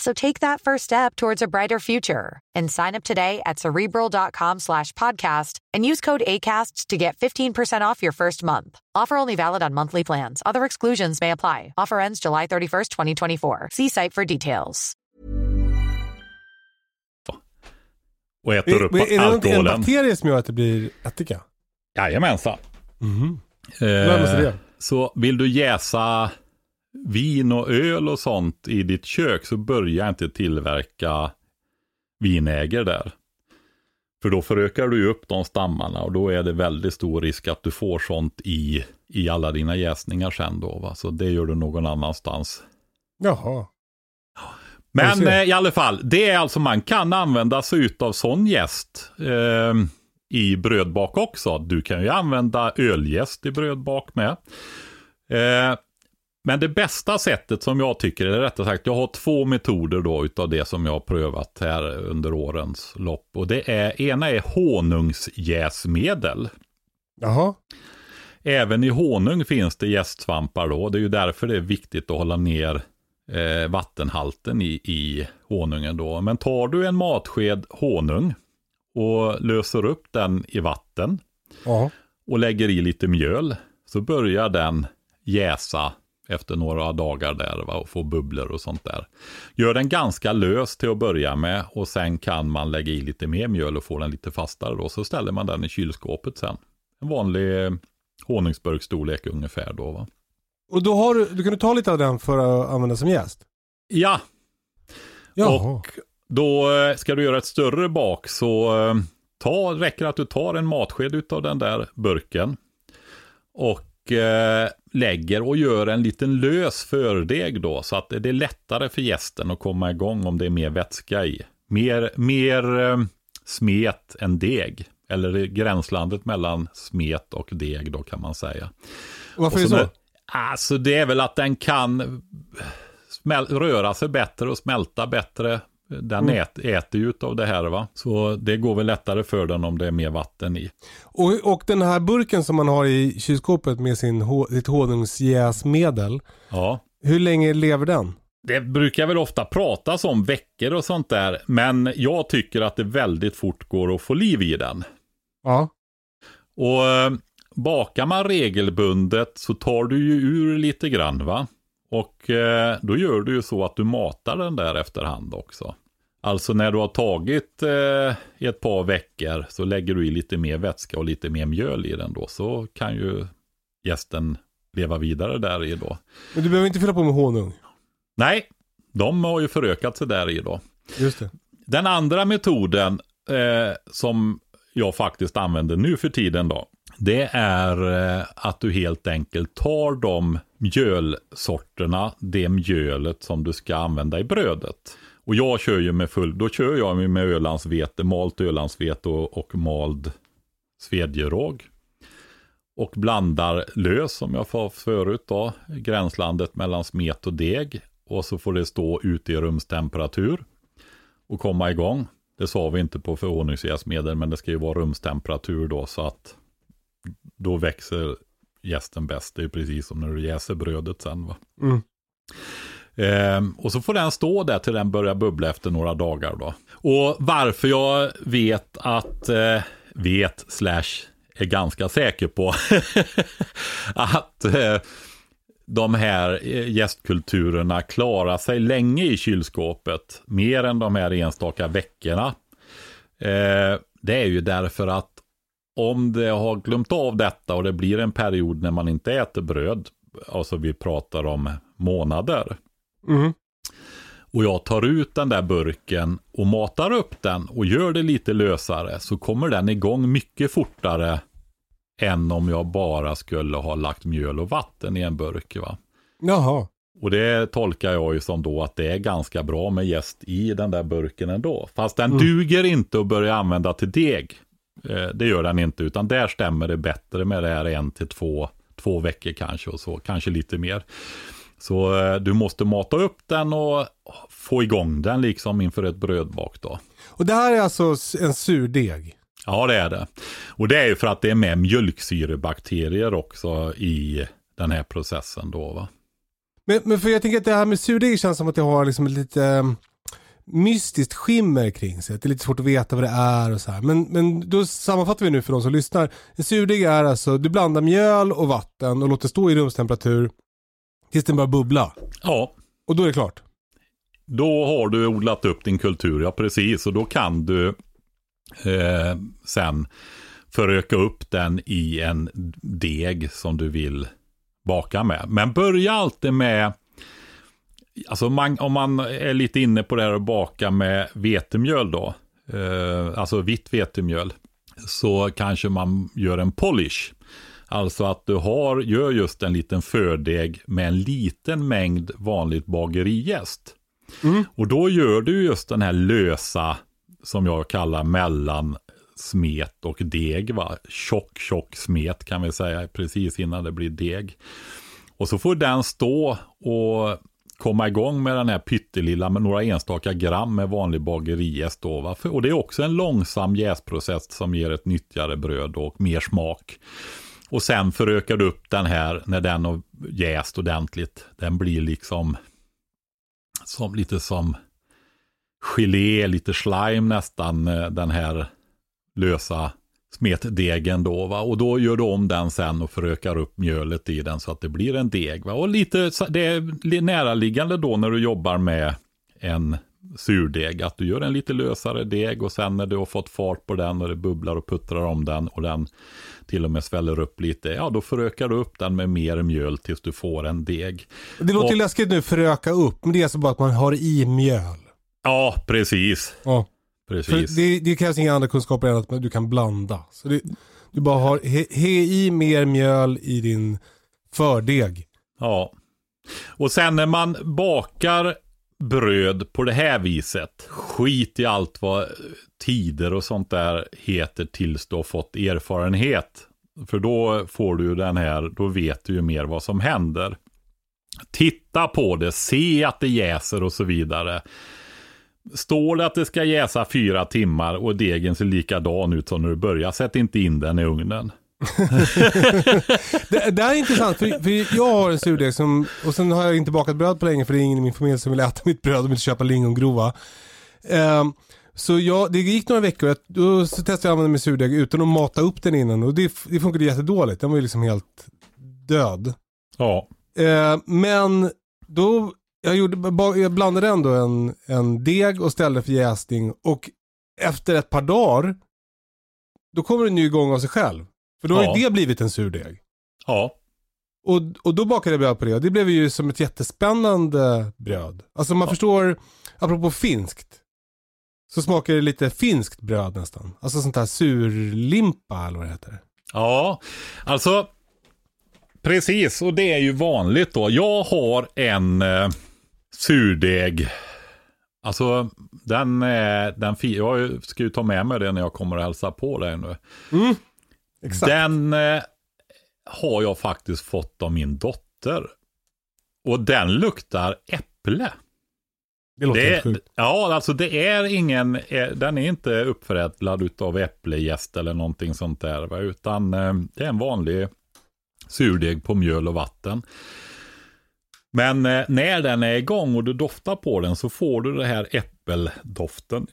Speaker 4: So take that first step towards a brighter future and sign up today at cerebral.com slash podcast and use code ACAST to get 15% off your first month. Offer only valid on monthly plans. Other exclusions may apply. Offer ends July 31st, 2024. See site for details.
Speaker 3: Och äter upp
Speaker 2: Är, är det en bakterie som gör att det blir ättika?
Speaker 3: Jajamensan.
Speaker 2: Mhm.
Speaker 3: Eh,
Speaker 2: Vem är det?
Speaker 3: Så vill du jäsa vin och öl och sånt i ditt kök så börja inte tillverka vinäger där. För då förökar du upp de stammarna och då är det väldigt stor risk att du får sånt i, i alla dina jäsningar sen då. Va? Så det gör du någon annanstans.
Speaker 2: Jaha.
Speaker 3: Men eh, i alla fall, det är alltså man kan använda sig utav sån jäst eh, i brödbak också. Du kan ju använda öljäst i brödbak med. Eh, men det bästa sättet som jag tycker, eller rättare sagt, jag har två metoder då utav det som jag har prövat här under årens lopp. Och det är, ena är honungsjäsmedel.
Speaker 2: Jaha.
Speaker 3: Även i honung finns det jästsvampar då. Det är ju därför det är viktigt att hålla ner eh, vattenhalten i, i honungen då. Men tar du en matsked honung och löser upp den i vatten
Speaker 2: Ja.
Speaker 3: och lägger i lite mjöl så börjar den jäsa efter några dagar där va, och få bubblor och sånt där. Gör den ganska lös till att börja med och sen kan man lägga i lite mer mjöl och få den lite fastare då. Så ställer man den i kylskåpet sen. En vanlig eh, honungsburkstorlek ungefär då va.
Speaker 2: Och då har du, du kan du ta lite av den för att använda som jäst?
Speaker 3: Ja,
Speaker 2: Jaha.
Speaker 3: och då eh, ska du göra ett större bak så eh, ta, räcker att du tar en matsked av den där burken och eh, lägger och gör en liten lös fördeg då så att det är lättare för gästen att komma igång om det är mer vätska i. Mer, mer eh, smet än deg. Eller gränslandet mellan smet och deg då kan man säga.
Speaker 2: Varför är det
Speaker 3: så
Speaker 2: så?
Speaker 3: när- Alltså det är väl att den kan smäl- röra sig bättre och smälta bättre. Den
Speaker 2: Mm.
Speaker 3: ät, äter ju av det här va. Så det går väl lättare för den om det är mer vatten i.
Speaker 2: Och, och den här burken som man har i kylskåpet med sin, sitt honungsjäsmedel.
Speaker 3: Ja.
Speaker 2: Hur länge lever den?
Speaker 3: Det brukar väl ofta pratas om veckor och sånt där. Men jag tycker att det väldigt fort går att få liv i den.
Speaker 2: Ja.
Speaker 3: Och eh, bakar man regelbundet så tar du ju ur lite grann va. Och eh, då gör du ju så att du matar den där efterhand också. Alltså när du har tagit eh, ett par veckor så lägger du i lite mer vätska och lite mer mjöl i den då. Så kan ju gästen leva vidare där i då.
Speaker 2: Men du behöver inte fylla på med honung.
Speaker 3: Nej, de har ju förökat sig där i då.
Speaker 2: Just det.
Speaker 3: Den andra metoden eh, som jag faktiskt använder nu för tiden då. Det är eh, att du helt enkelt tar de mjölsorterna, det mjölet som du ska använda i brödet. Och jag kör ju med full, då kör jag med ölandsvete, malt ölandsvete och, och mald svedjeråg. Och blandar lös som jag sa förut då, gränslandet mellan smet och deg. Och så får det stå ute i rumstemperatur och komma igång. Det sa vi inte på förordningsjäsmedel, men det ska ju vara rumstemperatur då så att då växer jästen bäst. Det är precis som när du jäser brödet sen va.
Speaker 2: Mm.
Speaker 3: Ehm, och så får den stå där till den börjar bubbla efter några dagar då. Och varför jag vet att, eh, vet slash är ganska säker på (laughs) att eh, de här eh, gästkulturerna klarar sig länge i kylskåpet. Mer än de här enstaka veckorna. Eh, det är ju därför att om det har glömt av detta och det blir en period när man inte äter bröd, alltså vi pratar om månader,
Speaker 2: Mm.
Speaker 3: och jag tar ut den där burken och matar upp den och gör det lite lösare så kommer den igång mycket fortare än om jag bara skulle ha lagt mjöl och vatten i en burk. Va?
Speaker 2: Jaha.
Speaker 3: Och det tolkar jag ju som då att det är ganska bra med jäst i den där burken ändå. Fast den
Speaker 2: Mm.
Speaker 3: duger inte att börja använda till deg. Eh, det gör den inte, utan där stämmer det bättre med det här en till två, två veckor kanske och så, kanske lite mer. Så eh, du måste mata upp den och få igång den liksom inför ett brödbak då.
Speaker 2: Och det här är alltså en surdeg.
Speaker 3: Ja, det är det. Och det är ju för att det är med mjölksyrebakterier också i den här processen då va.
Speaker 2: Men, men för jag tänker att det här med surdeg känns som att det har liksom lite um, mystiskt skimmer kring sig. Det är lite svårt att veta vad det är och så här. Men, men då sammanfattar vi nu för de som lyssnar. En surdeg är alltså, du blandar mjöl och vatten och låter stå i rumstemperatur tills den börjar bubbla.
Speaker 3: Ja,
Speaker 2: Och då är det klart.
Speaker 3: Då har du odlat upp din kultur, ja precis. Och då kan du eh, sen föröka upp den i en deg som du vill baka med. Men börja alltid med, alltså man, om man är lite inne på det här att baka med vetemjöl då, eh, alltså vitt vetemjöl, så kanske man gör en polish. Alltså att du har, gör just en liten fördeg med en liten mängd vanligt bagerijäst. Och då gör du just den här lösa, som jag kallar mellan smet och deg. Va? Tjock, tjock smet kan vi säga, precis innan det blir deg. Och så får den stå och komma igång med den här pyttelilla med några enstaka gram med vanlig bagerijäst. Då, Och det är också en långsam jäsprocess som ger ett nyttigare bröd och mer smak. Och sen förökar du upp den här när den har jäst ordentligt. Den blir liksom som, lite som gelé, lite slime nästan, eh, den här lösa smetdegen då. Va? Och då gör du om den sen och förökar upp mjölet i den så att det blir en deg. Va? Och lite, det är li- näraliggande då när du jobbar med en surdeg, att du gör en lite lösare deg och sen när du har fått fart på den och det bubblar och puttrar om den och den till och med sväller upp lite, ja då förökar du upp den med mer mjöl tills du får en deg.
Speaker 2: Det låter
Speaker 3: Och-
Speaker 2: läskigt nu, föröka upp. Men det är alltså bara att man har i mjöl.
Speaker 3: Ja, precis.
Speaker 2: Ja.
Speaker 3: Precis.
Speaker 2: det, det krävs inga andra kunskaper än att du kan blanda. Så det, du bara har, he, he i mer mjöl i din fördeg.
Speaker 3: Ja. Och sen när man bakar bröd på det här viset, skit i allt vad tider och sånt där heter tills du har fått erfarenhet. För då får du den här, då vet du ju mer vad som händer. Titta på det, se att det jäser och så vidare. Står det att det ska jäsa fyra timmar och degen ser likadan ut som när du börjar, sätt inte in den i ugnen. (laughs)
Speaker 2: Det, det här är intressant, för, för jag har en surdeg som, och sen har jag inte bakat bröd på länge för det är ingen i min familj som vill äta (laughs) mitt bröd och vill köpa lingongrova. Ehm, så jag, det gick några veckor, jag, då så testade jag att använda min surdeg utan att mata upp den innan och det, det funkade jättedåligt. Den var ju liksom helt död.
Speaker 3: Ja,
Speaker 2: Eh, men då, jag, gjorde, jag blandade ändå en, en deg och ställde för jäsning och efter ett par dagar då kommer den ju igång av sig själv. För då har
Speaker 3: Ja.
Speaker 2: ju det blivit en surdeg.
Speaker 3: ja,
Speaker 2: Och, och då bakade jag bröd på det och det blev ju som ett jättespännande bröd. Alltså man förstår, apropå finskt, så smakar det lite finskt bröd nästan. Alltså sånt här surlimpa eller vad det heter.
Speaker 3: Ja, alltså precis och det är ju vanligt då. Jag har en eh, surdeg. Alltså den, eh, den jag ska ju ta med mig det när jag kommer och hälsa på dig nu.
Speaker 2: Exakt.
Speaker 3: Den eh, har jag faktiskt fått av min dotter. Och den luktar äpple.
Speaker 2: det låter helt
Speaker 3: Det,
Speaker 2: sjukt.
Speaker 3: ja, alltså det är ingen, eh, den är inte uppförädlad utav äpplejäst eller någonting sånt där. Utan det är en vanlig surdeg på mjöl och vatten. Men eh, när den är igång och du doftar på den så får du det här äppeldoften.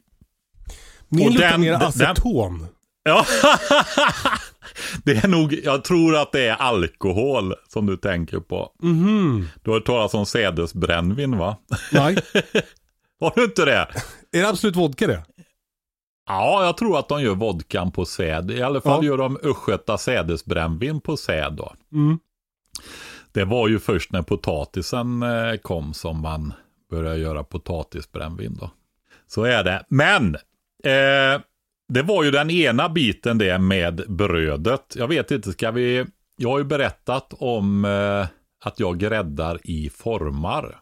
Speaker 2: Min luktar
Speaker 3: den-
Speaker 2: mer
Speaker 3: den-
Speaker 2: aceton.
Speaker 3: Ja, (laughs) det är nog, jag tror att det är alkohol som du tänker på.
Speaker 2: Mhm.
Speaker 3: Du har hört talas om sädesbrännvin va?
Speaker 2: Nej. (laughs)
Speaker 3: Har du inte det?
Speaker 2: Är det absolut vodka det?
Speaker 3: Ja, jag tror att de gör vodkan på säd. I alla fall
Speaker 2: Ja.
Speaker 3: gör de östgöta sädesbrännvin på säd då.
Speaker 2: Mm.
Speaker 3: Det var ju först när potatisen eh, kom som man började göra potatisbrännvin då. Så är det. Men eh, det var ju den ena biten det med brödet. Jag vet inte, ska vi... Jag har ju berättat om eh, att jag gräddar i formar.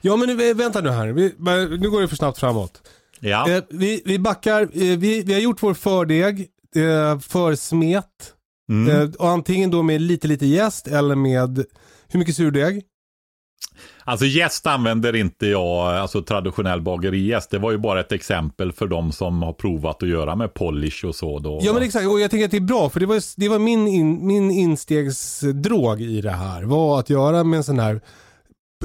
Speaker 2: Ja men nu, vänta nu här, vi, nu går det för snabbt framåt.
Speaker 3: Ja,
Speaker 2: Eh, vi, vi backar, eh, vi, vi har gjort vår fördeg, eh, försmet.
Speaker 3: Mm.
Speaker 2: Eh, och antingen då med lite lite jäst eller med, hur mycket surdeg?
Speaker 3: alltså jäst använder inte jag, alltså traditionell bagerijäst. Det var ju bara ett exempel för de som har provat att göra med polish och så. Då.
Speaker 2: Ja men exakt, och jag tänker att det är bra för det var, det var min, in, min instegsdrog i det här. Var att göra med en sån här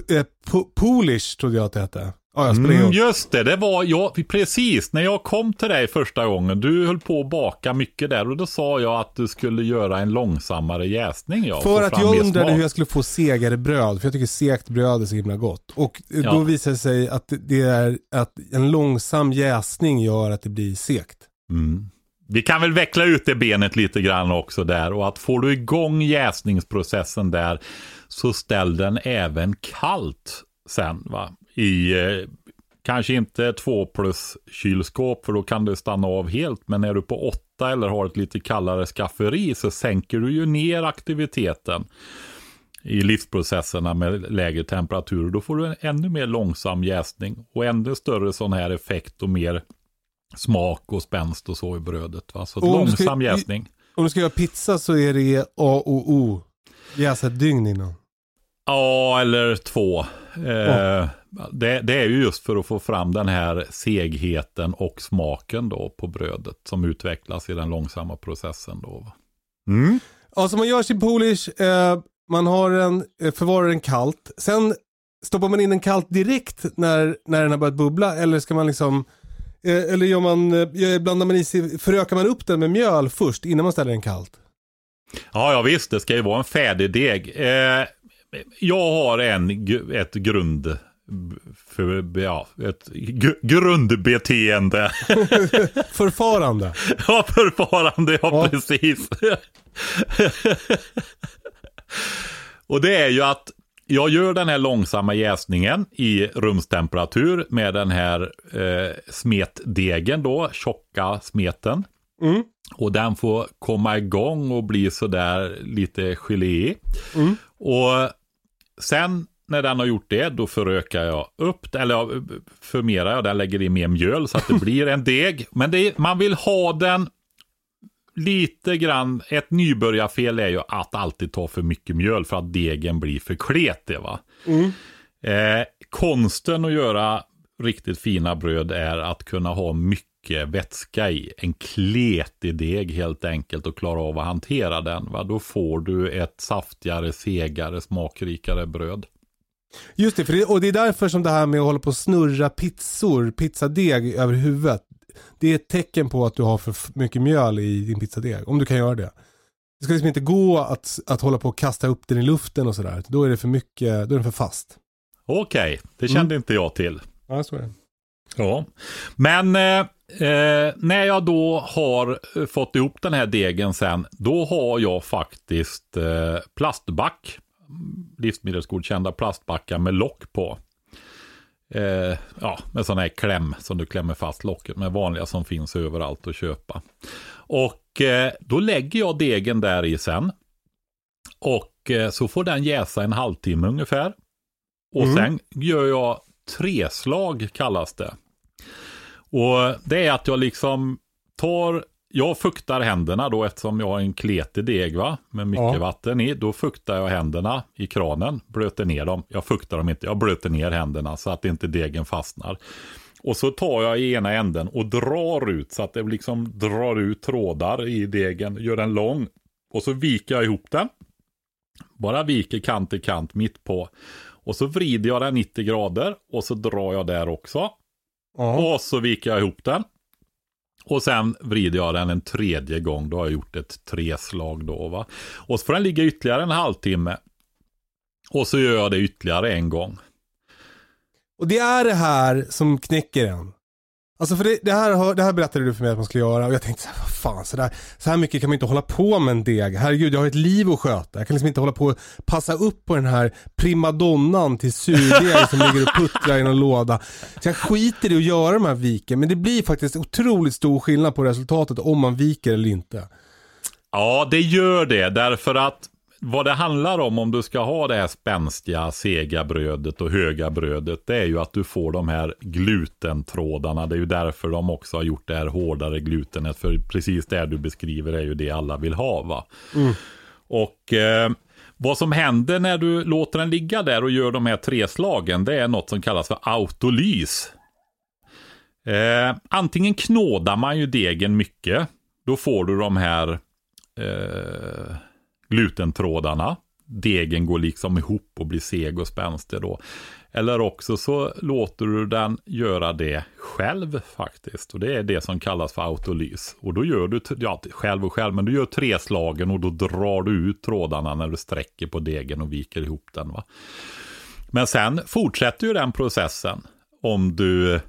Speaker 2: eh, po- Polish trodde jag att det hette. Ja, jag spelar
Speaker 3: Mm, just det, det var jag, precis när jag kom till dig första gången. Du höll på att baka mycket där och då sa jag att du skulle göra en långsammare jäsning. Ja,
Speaker 2: För att jag undrade
Speaker 3: smak.
Speaker 2: hur jag skulle få segare bröd, för jag tycker segt bröd är så himla gott. Och eh,
Speaker 3: Ja.
Speaker 2: då visade det sig att det är att en långsam jäsning gör att det blir segt.
Speaker 3: Mm. Vi kan väl veckla ut det benet lite grann också där och att får du igång jäsningsprocessen där så ställ den även kallt sen va. I eh, kanske inte 2 plus kylskåp för då kan det stanna av helt men är du på 8 eller har ett lite kallare skafferi så sänker du ju ner aktiviteten i livsprocesserna med lägre temperatur. Då får du en ännu mer långsam jäsning och ännu större sån här effekt och mer smak och spänst och så i brödet. Va? Så
Speaker 2: Och du ska-
Speaker 3: långsam jäsning.
Speaker 2: Om du ska göra pizza så är det A och O. Jäsa ett dygn innan.
Speaker 3: Ja, eller två. Eh, det, det är ju just för att få fram den här segheten och smaken då på brödet som utvecklas i den långsamma processen. Då. Mm.
Speaker 2: Ja, så man gör sin Polish, eh, man har en, eh, förvarar den kallt. Sen stoppar man in den kallt direkt när, när den har börjat bubbla eller ska man liksom eh, eller gör man, eh, blandar man i sig, förökar man upp den med mjöl först innan man ställer den kallt?
Speaker 3: Ja, ja visst, det ska ju vara en färdig deg. Eh, jag har en, ett grund... För, ja, ett grundbeteende. (laughs)
Speaker 2: Förfarande.
Speaker 3: Ja, förfarande, ja,
Speaker 2: Ja.
Speaker 3: precis. och det är ju att jag gör den här långsamma jäsningen i rumstemperatur med den här eh, smetdegen då, tjocka smeten.
Speaker 2: Mm.
Speaker 3: Och den får komma igång och bli sådär lite gelé.
Speaker 2: Mm.
Speaker 3: Och sen när den har gjort det, då förökar jag upp, eller förmerar jag den, lägger i mer mjöl så att det (laughs) blir en deg. Men är, man vill ha den lite grann, ett nybörjarfel är ju att alltid ta för mycket mjöl för att degen blir för kletig. Va?
Speaker 2: Mm.
Speaker 3: Eh, konsten att göra riktigt fina bröd är att kunna ha mycket vätska i. En kletig deg helt enkelt och klara av att hantera den. Va? Då får du ett saftigare, segare, smakrikare bröd.
Speaker 2: Just det, för det, och det är därför som det här med att hålla på och snurra pizzor, pizzadeg över huvudet. Det är ett tecken på att du har för mycket mjöl i din pizzadeg, om du kan göra det. Det ska liksom inte gå att, att hålla på och kasta upp den i luften och sådär. Då är det för mycket, då är den för fast.
Speaker 3: Okej, det kände inte jag till.
Speaker 2: Ja, så är det.
Speaker 3: Ja, men eh, eh, när jag då har eh, fått ihop den här degen sen, då har jag faktiskt eh, plastback, livsmedelsgodkända plastbackar med lock på. Eh, ja, med sån här kläm som du klämmer fast locket med vanliga som finns överallt att köpa. Och eh, då lägger jag degen där i sen. Och eh, så får den jäsa en halvtimme ungefär. Och
Speaker 2: Mm.
Speaker 3: sen gör jag treslag kallas det. Och det är att jag liksom tar, jag fuktar händerna då eftersom jag har en kletig deg va, med mycket
Speaker 2: Ja.
Speaker 3: vatten i. Då fuktar jag händerna i kranen, blöter ner dem. Jag fuktar dem inte, jag blöter ner händerna så att inte degen fastnar. Och så tar jag i ena änden och drar ut så att det liksom drar ut trådar i degen, gör den lång. Och så viker jag ihop den. Bara viker kant till kant mitt på. Och så vrider jag den 90 grader och så drar jag där också.
Speaker 2: Ja.
Speaker 3: Och så viker jag ihop den. Och sen vrider jag den en tredje gång. Då har jag gjort ett treslag då va. Och så får den ligga ytterligare en halvtimme. Och så gör jag det ytterligare en gång.
Speaker 2: Och det är det här som knäcker en. Alltså för det, det, här, det här berättade du för mig att man skulle göra och jag tänkte så här, vad fan, så, där, så här mycket kan man inte hålla på med en deg. Herregud, jag har ett liv att sköta. Jag kan liksom inte hålla på och passa upp på den här primadonnan till surdeg som ligger och puttrar i någon låda. Så jag skiter i att göra de här viken, men det blir faktiskt otroligt stor skillnad på resultatet om man viker eller inte.
Speaker 3: Ja, det gör det. Därför att vad det handlar om om du ska ha det här spänstiga, sega brödet och höga brödet, det är ju att du får de här glutentrådarna. Det är ju därför de också har gjort det här hårdare glutenet. För precis det du beskriver är ju det alla vill ha. Va?
Speaker 2: Mm.
Speaker 3: Och eh, vad som händer när du låter den ligga där och gör de här tre slagen, det är något som kallas för autolys. Eh, antingen knådar man ju degen mycket, då får du de här eh, glutentrådarna. Degen går liksom ihop och blir seg och spänstig då. Eller också så låter du den göra det själv faktiskt. Och det är det som kallas för autolys. Och då gör du, ja själv och själv, men du gör tre slagen och då drar du ut trådarna när du sträcker på degen och viker ihop den. Va? Men sen fortsätter ju den processen om du,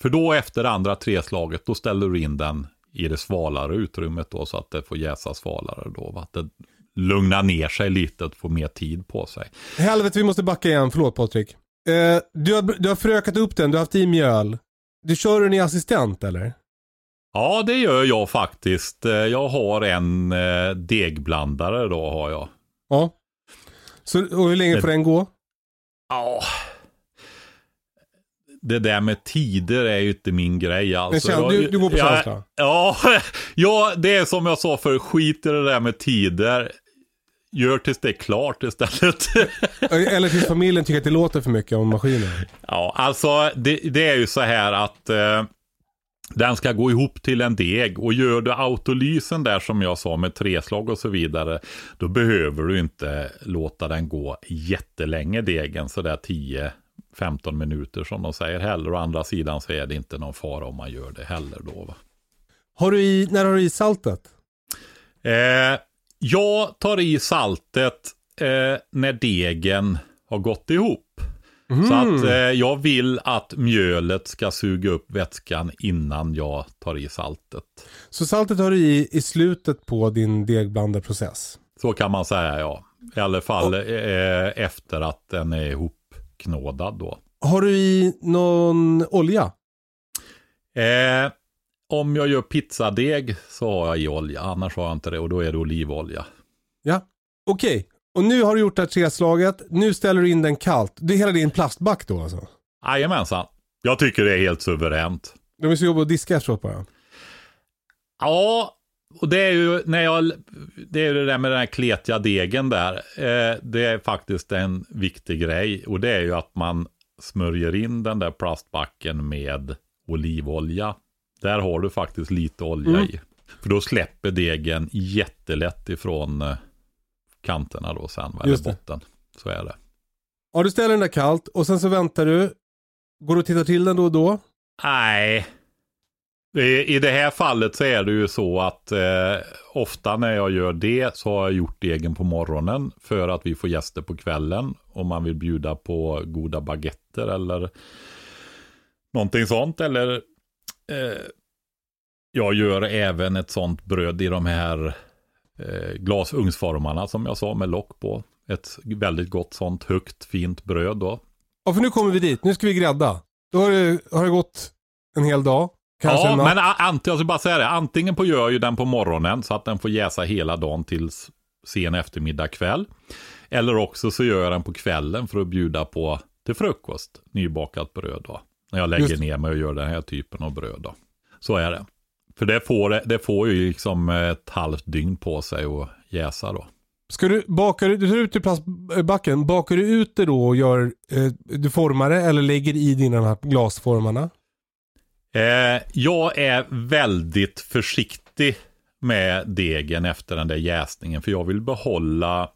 Speaker 3: för då efter andra tre slaget, då ställer du in den i det svalare utrymmet då så att det får jäsa svalare då. Va? Det lugnar ner sig lite och får mer tid på sig.
Speaker 2: Helvete vi måste backa igen, förlåt Patrik. Eh, du, har, du har frökat upp den, du har haft i mjöl. Du kör den i assistent eller?
Speaker 3: Ja, det gör jag faktiskt. Eh, jag har en eh, degblandare då har jag.
Speaker 2: Ja. Så, och hur länge får den gå?
Speaker 3: Ja. Det där med tider är ju inte min grej alltså.
Speaker 2: Men du, du går på känsla?
Speaker 3: Ja, (laughs) ja, det är som jag sa för skit i det där med tider. Gör tills det är klart istället. (laughs)
Speaker 2: Eller tills familjen tycker att det låter för mycket om maskinen.
Speaker 3: Ja, alltså det, det är ju så här att eh, den ska gå ihop till en deg och gör du autolysen där som jag sa med treslag och så vidare. Då behöver du inte låta den gå jättelänge degen sådär 10-15 minuter som de säger heller. Å andra sidan så är det inte någon fara om man gör det heller då. Va?
Speaker 2: Har du i, när har du i saltet?
Speaker 3: Eh, jag tar i saltet eh, när degen har gått ihop.
Speaker 2: Mm.
Speaker 3: Så att eh, jag vill att mjölet ska suga upp vätskan innan jag tar i saltet.
Speaker 2: Så saltet har du i i slutet på din degblandarprocess?
Speaker 3: Så kan man säga ja. I alla fall eh, efter att den är ihopknådad då.
Speaker 2: Har du i någon olja?
Speaker 3: Eh, om jag gör pizzadeg så har jag i olja, annars har jag inte det och då är det olivolja.
Speaker 2: Ja, okej. Okay. Och nu har du gjort det här treslaget, nu ställer du in den kallt. Det är hela din plastback då alltså?
Speaker 3: Jajamensan. Jag tycker det är helt suveränt.
Speaker 2: De är så jobbiga att diska efteråt bara.
Speaker 3: Ja, och det är ju när jag, det är det där med den här kletiga degen där. Eh, det är faktiskt en viktig grej och det är ju att man smörjer in den där plastbacken med olivolja. Där har du faktiskt lite olja
Speaker 2: Mm.
Speaker 3: i. För då släpper degen jättelätt ifrån eh, kanterna då sen, eller botten. Så är det.
Speaker 2: Ja, du ställer den där kallt och sen så väntar du. Går du och tittar till den då och då?
Speaker 3: Nej. I, I det här fallet så är det ju så att eh, ofta när jag gör det så har jag gjort degen på morgonen för att vi får gäster på kvällen. Om man vill bjuda på goda baguetter eller någonting sånt. Eller eh, jag gör även ett sånt bröd i de här eh, glasugnsformarna som jag sa med lock på. Ett väldigt gott sånt högt fint bröd då.
Speaker 2: Ja, för nu kommer vi dit. Nu ska vi grädda. Då har det, har det gått en hel dag. Kanske
Speaker 3: ja, men ant- jag ska bara säga det. Antingen på gör ju den på morgonen så att den får jäsa hela dagen till s- sen eftermiddag kväll. Eller också så gör jag den på kvällen för att bjuda på till frukost. Nybakat bröd då. När jag lägger
Speaker 2: Just det.
Speaker 3: ner mig och gör den här typen av bröd då. Så är det. För det får, det får ju liksom ett halvt dygn på sig att jäsa då.
Speaker 2: Ska du, bakar du, du tar ut i plastbacken, bakar du ut det då och gör, eh, du formar det eller lägger i dina glasformarna?
Speaker 3: Eh, jag är väldigt försiktig med degen efter den där jäsningen. För jag vill behålla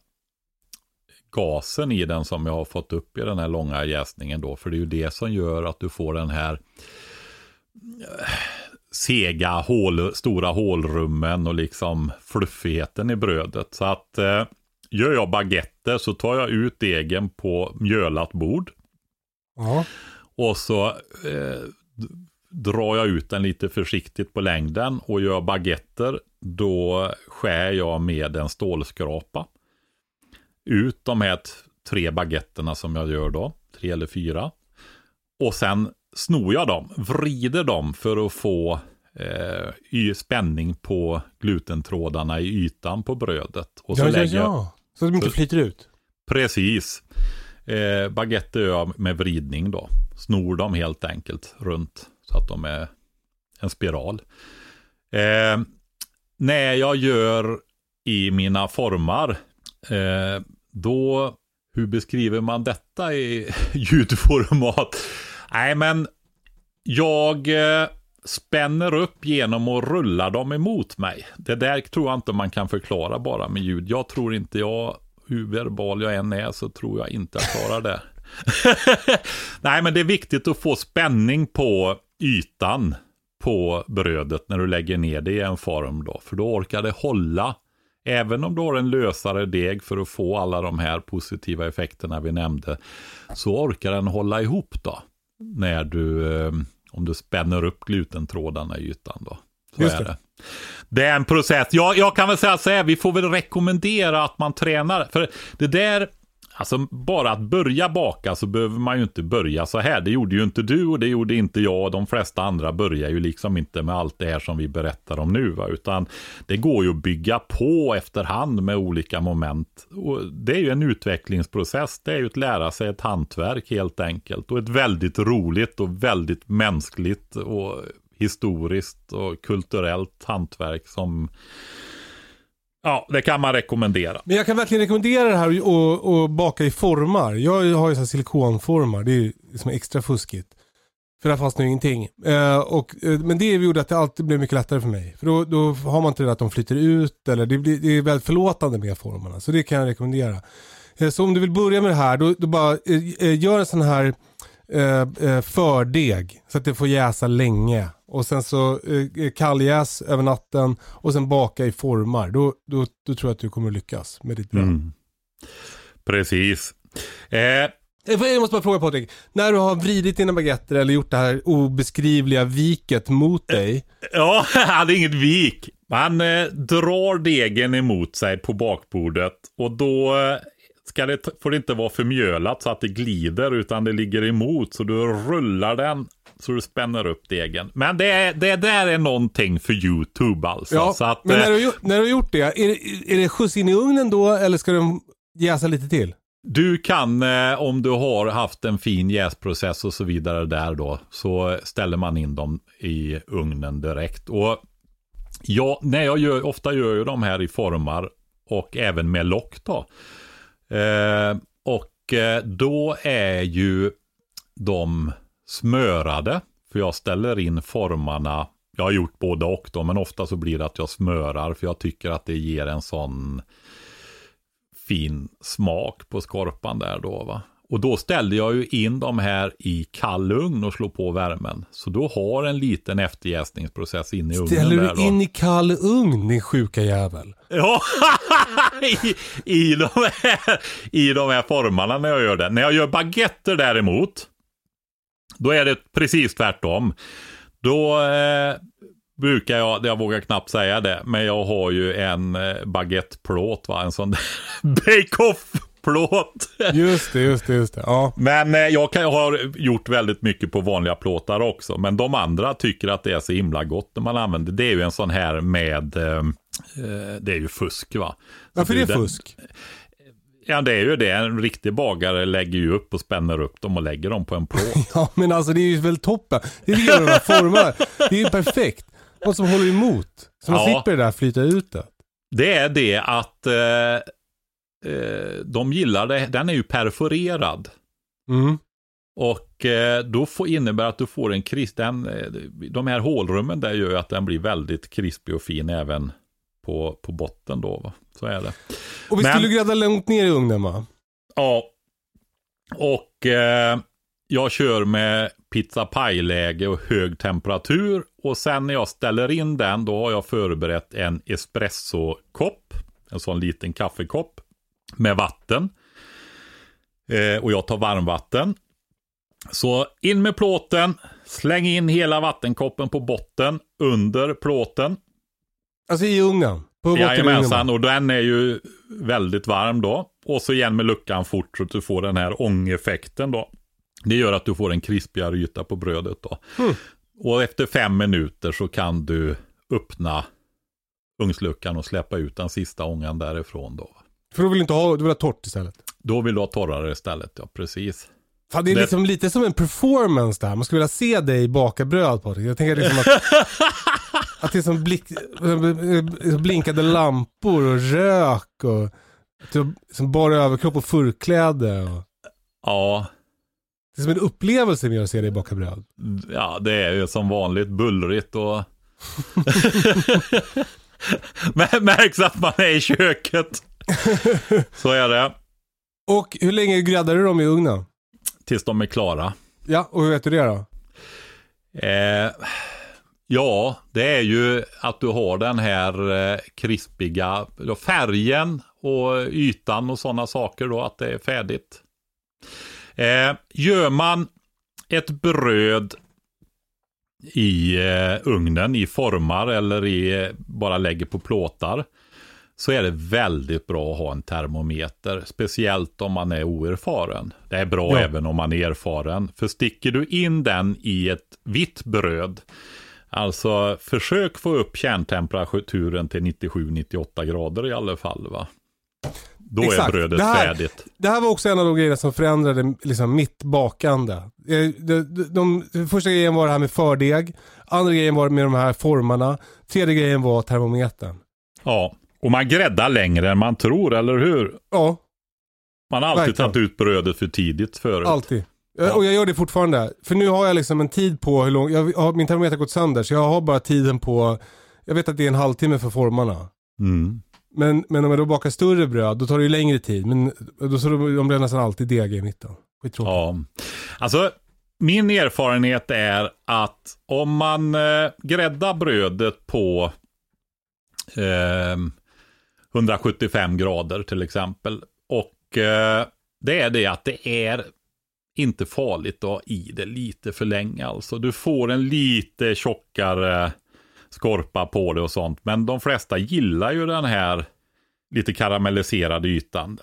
Speaker 3: gasen i den som jag har fått upp i den här långa jäsningen då. För det är ju det som gör att du får den här eh, sega, hål, stora hålrummen och liksom fluffigheten i brödet. Så att eh, gör jag baguetter så tar jag ut degen på mjölat bord.
Speaker 2: Ja.
Speaker 3: Och så eh, drar jag ut den lite försiktigt på längden och gör baguetter. Då skär jag med en stålskrapa. Ut de här tre baguetterna som jag gör då. Tre eller fyra. Och sen snor jag dem, vrider dem för att få eh, spänning på glutentrådarna i ytan på brödet. Och så
Speaker 2: ja, ja,
Speaker 3: lägger jag
Speaker 2: ja. Så att de inte flyter ut.
Speaker 3: Precis. Eh, baguette gör jag med vridning då. Snor dem helt enkelt runt så att de är en spiral. Eh, när jag gör i mina formar, eh, då, hur beskriver man detta i (laughs) ljudformat? Nej, men jag eh, spänner upp genom att rulla dem emot mig. Det där tror jag inte man kan förklara bara med ljud. Jag tror inte jag, hur verbal jag än är, så tror jag inte jag klarar det. (laughs) Nej, men det är viktigt att få spänning på ytan på brödet när du lägger ner det i en form då. För då orkar det hålla. Även om du har en lösare deg för att få alla de här positiva effekterna vi nämnde. Så orkar den hålla ihop då. När du, eh, om du spänner upp glutentrådarna i ytan då. Så
Speaker 2: Just
Speaker 3: är
Speaker 2: det.
Speaker 3: det. Det är en process. Jag, jag kan väl säga så här, vi får väl rekommendera att man tränar. För det där, alltså bara att börja baka så behöver man ju inte börja så här. Det gjorde ju inte du och det gjorde inte jag de flesta andra börjar ju liksom inte med allt det här som vi berättar om nu. Va? Utan det går ju att bygga på efterhand med olika moment. Och det är ju en utvecklingsprocess. Det är ju att lära sig ett hantverk helt enkelt. Och ett väldigt roligt och väldigt mänskligt och historiskt och kulturellt hantverk som Ja, det kan man rekommendera.
Speaker 2: Men jag kan verkligen rekommendera det här och, och baka i formar. Jag har ju så här silikonformar. Det är ju liksom extra fuskigt. För där fanns ju ingenting. Eh, och, eh, men det gjorde att det alltid blev mycket lättare för mig. För då, då har man inte det att de flyter ut eller det, blir, det är väldigt förlåtande med formarna. Så det kan jag rekommendera. Eh, så om du vill börja med det här, då, då bara eh, eh gör en sån här eh, eh, fördeg så att det får jäsa länge. Och sen så eh, kalljäs över natten och sen baka i formar. Då, då, då tror jag att du kommer lyckas med ditt bröd.
Speaker 3: Mm. Precis. Eh,
Speaker 2: Eh, Jag måste bara fråga Patrik. När du har vridit dina baguetter eller gjort det här obeskrivliga viket mot dig.
Speaker 3: ja, (laughs) han hade inget vik. Man eh, drar degen emot sig på bakbordet och då eh, ska det, får det inte vara förmjölat så att det glider utan det ligger emot. Så du rullar den så du spänner upp degen. Men det, det där är någonting för YouTube alltså.
Speaker 2: Ja,
Speaker 3: så att,
Speaker 2: men när
Speaker 3: eh,
Speaker 2: du, när du har gjort det, är det, är det skjuts in i ugnen då eller ska den jäsa lite till?
Speaker 3: Du kan, eh, om du har haft en fin jäsprocess och så vidare där då, så ställer man in dem i ugnen direkt. Och ja, när jag gör, ofta gör jag de här i formar och även med lock då. Eh, och eh, då är ju de smörade, för jag ställer in formarna. Jag har gjort både och då, men ofta så blir det att jag smörar, för jag tycker att det ger en sån fin smak på skorpan där då va. Och då ställde jag ju in de här i kall ugn och slog på värmen. Så då har en liten efterjäsningsprocess in i ugnen
Speaker 2: Ställer du
Speaker 3: då.
Speaker 2: in i kall ugn din sjuka jävel?
Speaker 3: Ja, (laughs) I, i, de här, i de här formarna när jag gör det. När jag gör baguetter däremot, då är det precis tvärtom. Då eh, brukar jag, jag vågar knappt säga det, men jag har ju en eh, baguetteplåt, va? en sån där (laughs) bake-off-plåt.
Speaker 2: Just det, just det, just det. Ja.
Speaker 3: Men eh, jag kan, har gjort väldigt mycket på vanliga plåtar också. Men de andra tycker att det är så himla gott när man använder. Det är ju en sån här med, eh, eh, det är ju fusk va.
Speaker 2: Varför är det
Speaker 3: den-
Speaker 2: fusk?
Speaker 3: Ja det är ju det. En riktig bagare lägger ju upp och spänner upp dem och lägger dem på en plåt. (laughs)
Speaker 2: Ja men alltså det är ju väl toppen. Det är ju de här formarna. Det är ju perfekt. Något som håller emot. Så man
Speaker 3: Ja.
Speaker 2: slipper det där flyta ut det.
Speaker 3: det är det att eh, eh, de gillar det. Den är ju perforerad.
Speaker 2: Mm.
Speaker 3: Och eh, då får, innebär att du får en krisp, den, eh, de här hålrummen där gör ju att den blir väldigt krispig och fin även på, på botten då. Va? Så är det.
Speaker 2: Och vi
Speaker 3: Men-
Speaker 2: skulle grädda långt ner i ugnen va?
Speaker 3: Ja, och eh, jag kör med pizza pie-läge och hög temperatur. Och sen när jag ställer in den, då har jag förberett en espressokopp. En sån liten kaffekopp med vatten. Eh, och jag tar varmvatten. Så in med plåten, släng in hela vattenkoppen på botten under plåten.
Speaker 2: Alltså i ugnen. På.
Speaker 3: Jajamensan, och den är ju väldigt varm då. Och så igen med luckan fort så att du får den här ångeffekten då. Det gör att du får en krispigare yta på brödet då.
Speaker 2: Hmm.
Speaker 3: Och efter fem minuter så kan du öppna ugnsluckan och släppa ut den sista ångan därifrån då.
Speaker 2: För då vill du inte ha, du vill ha torrt istället.
Speaker 3: Då vill du ha torrare istället, ja precis.
Speaker 2: Fan, det är
Speaker 3: Det-
Speaker 2: liksom lite som en performance där. Man skulle vilja se dig baka bröd på det. Jag tänker liksom att, (laughs) att det är som blick, blinkade lampor och rök och som bara överkropp och förkläde. Och,
Speaker 3: Ja,
Speaker 2: det är som en upplevelse med att se dig baka bröd.
Speaker 3: ja det är ju som vanligt bullrigt och... (laughs) (laughs) Men märks att man är i köket. (laughs) Så är det.
Speaker 2: Och hur länge gräddar du dem i ugnen?
Speaker 3: Tills de är klara.
Speaker 2: Ja, och hur vet du det då?
Speaker 3: Eh, ja, det är ju att du har den här eh, krispiga färgen och ytan och sådana saker då, att det är färdigt. Eh, gör man ett bröd i eh, ugnen, i formar eller i, eh, bara lägger på plåtar, så är det väldigt bra att ha en termometer. Speciellt om man är oerfaren. Det är bra
Speaker 2: Ja.
Speaker 3: även om man är erfaren. För sticker du in den i ett vitt bröd, alltså försök få upp kärntemperaturen till 97-98 grader i alla fall. Va? Då
Speaker 2: Exakt.
Speaker 3: är brödet
Speaker 2: Det här-
Speaker 3: färdigt.
Speaker 2: Det här var också en av de grejerna som förändrade liksom, mitt bakande. Eh, De, de, de, de, första grejen var det här med fördeg. Andra grejen var med de här formarna. Tredje grejen var termometern.
Speaker 3: Ja, och man gräddar längre än man tror, eller hur?
Speaker 2: Ja,
Speaker 3: Man har alltid
Speaker 2: Verkligen.
Speaker 3: tagit ut brödet för tidigt förut.
Speaker 2: alltid.
Speaker 3: Ja.
Speaker 2: Och jag gör det fortfarande. För nu har jag liksom en tid på hur lång, jag har, min termometer har gått sönder så jag har bara tiden på, jag vet att det är en halvtimme för formarna.
Speaker 3: Mm.
Speaker 2: Men, men om jag då bakar större bröd då tar det ju längre tid. Men då så de blir nästan alltid deg i mitten. Skittråkigt.
Speaker 3: Ja, alltså min erfarenhet är att om man eh, gräddar brödet på eh, 175 grader till exempel och eh, det är det att det är inte farligt att ha i det lite för länge. Alltså du får en lite tjockare skorpa på det och sånt. Men de flesta gillar ju den här lite karamelliserade ytan.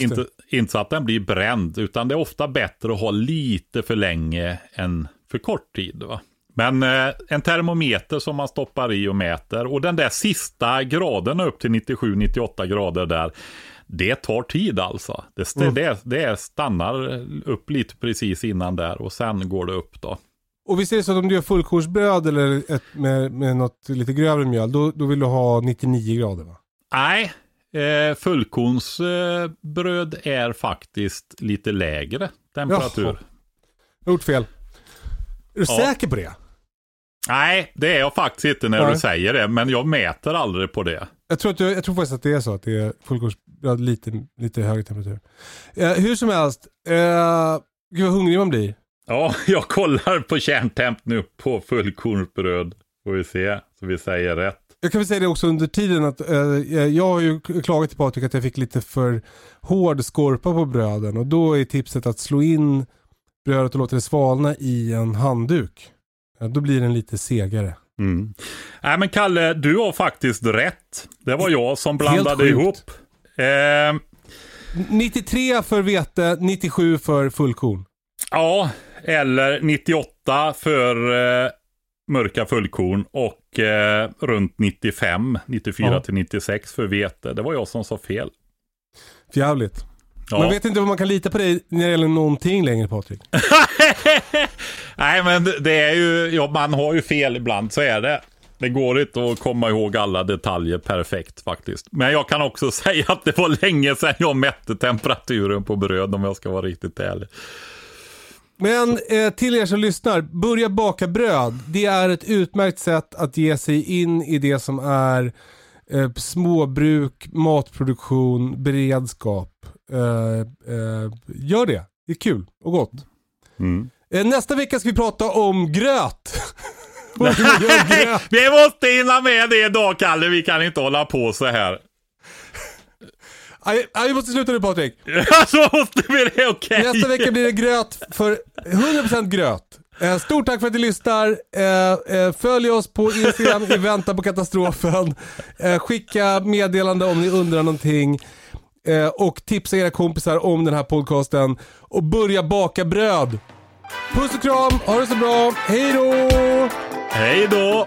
Speaker 3: Inte, inte så att den blir bränd, utan det är ofta bättre att ha lite för länge än för kort tid. Va? Men eh, en termometer som man stoppar i och mäter och den där sista graden upp till 97-98 grader där, det tar tid alltså. Det,
Speaker 2: Mm.
Speaker 3: det, det stannar upp lite precis innan där och sen går det upp då.
Speaker 2: Och visst är det så att om du gör fullkornsbröd eller ett, med, med något lite grövre mjöl, då, då vill du ha 99 grader va?
Speaker 3: Nej, eh, fullkornsbröd eh, är faktiskt lite lägre temperatur.
Speaker 2: Jaha. Jag har gjort fel. Är du
Speaker 3: Ja.
Speaker 2: säker på det?
Speaker 3: Nej, det är jag faktiskt inte när
Speaker 2: Nej.
Speaker 3: du säger det, men jag mäter aldrig på det.
Speaker 2: Jag tror, att jag, jag tror faktiskt att det är så att det är fullkornsbröd lite, lite högre temperatur. Eh, hur som helst, eh, gud vad hungrig man blir.
Speaker 3: Ja, (laughs) jag kollar på kärntemp nu på fullkornsbröd. Får vi se, så vi säger rätt.
Speaker 2: Jag kan väl säga det också under tiden att eh, jag har ju klagat till Patrik att jag fick lite för hård skorpa på bröden och då är tipset att slå in brödet och låta det svalna i en handduk. Då blir den lite segare.
Speaker 3: Mm. Nej men Kalle, du har faktiskt rätt. Det var jag som blandade ihop. Eh,
Speaker 2: 93 för vete, 97 för fullkorn.
Speaker 3: ja, eller 98 för eh, mörka fullkorn och eh, runt 95, 94
Speaker 2: Ja.
Speaker 3: till 96 för vete. Det var jag som sa fel.
Speaker 2: Jävligt.
Speaker 3: Ja.
Speaker 2: Man vet inte om man kan lita på dig när det gäller någonting längre Patrik. (laughs)
Speaker 3: Nej, men det är ju, ja, man har ju fel ibland, så är det. Det går inte att komma ihåg alla detaljer perfekt faktiskt. Men jag kan också (laughs) säga att det var länge sedan jag mätte temperaturen på bröd om jag ska vara riktigt ärlig.
Speaker 2: Men eh, till er som lyssnar, börja baka bröd. Det är ett utmärkt sätt att ge sig in i det som är eh, småbruk, matproduktion, beredskap. Eh, eh, gör det. Det är kul och gott.
Speaker 3: Mm.
Speaker 2: Eh, nästa vecka ska vi prata om gröt. (laughs) Vad vi gör gröt.
Speaker 3: Vi måste hinna med det idag Kalle, vi kan inte hålla på så här.
Speaker 2: Vi måste sluta nu Patrik. (laughs)
Speaker 3: så måste vi det, okej?
Speaker 2: Nästa vecka blir det gröt för 100% gröt. Eh, stort tack för att ni lyssnar. Eh, eh, följ oss på Instagram i väntan på katastrofen. Skicka meddelande om ni undrar någonting. Och tipsa era kompisar om den här podcasten. Och börja baka bröd. Puss och kram, ha det så bra. Hej då!
Speaker 3: Hej då!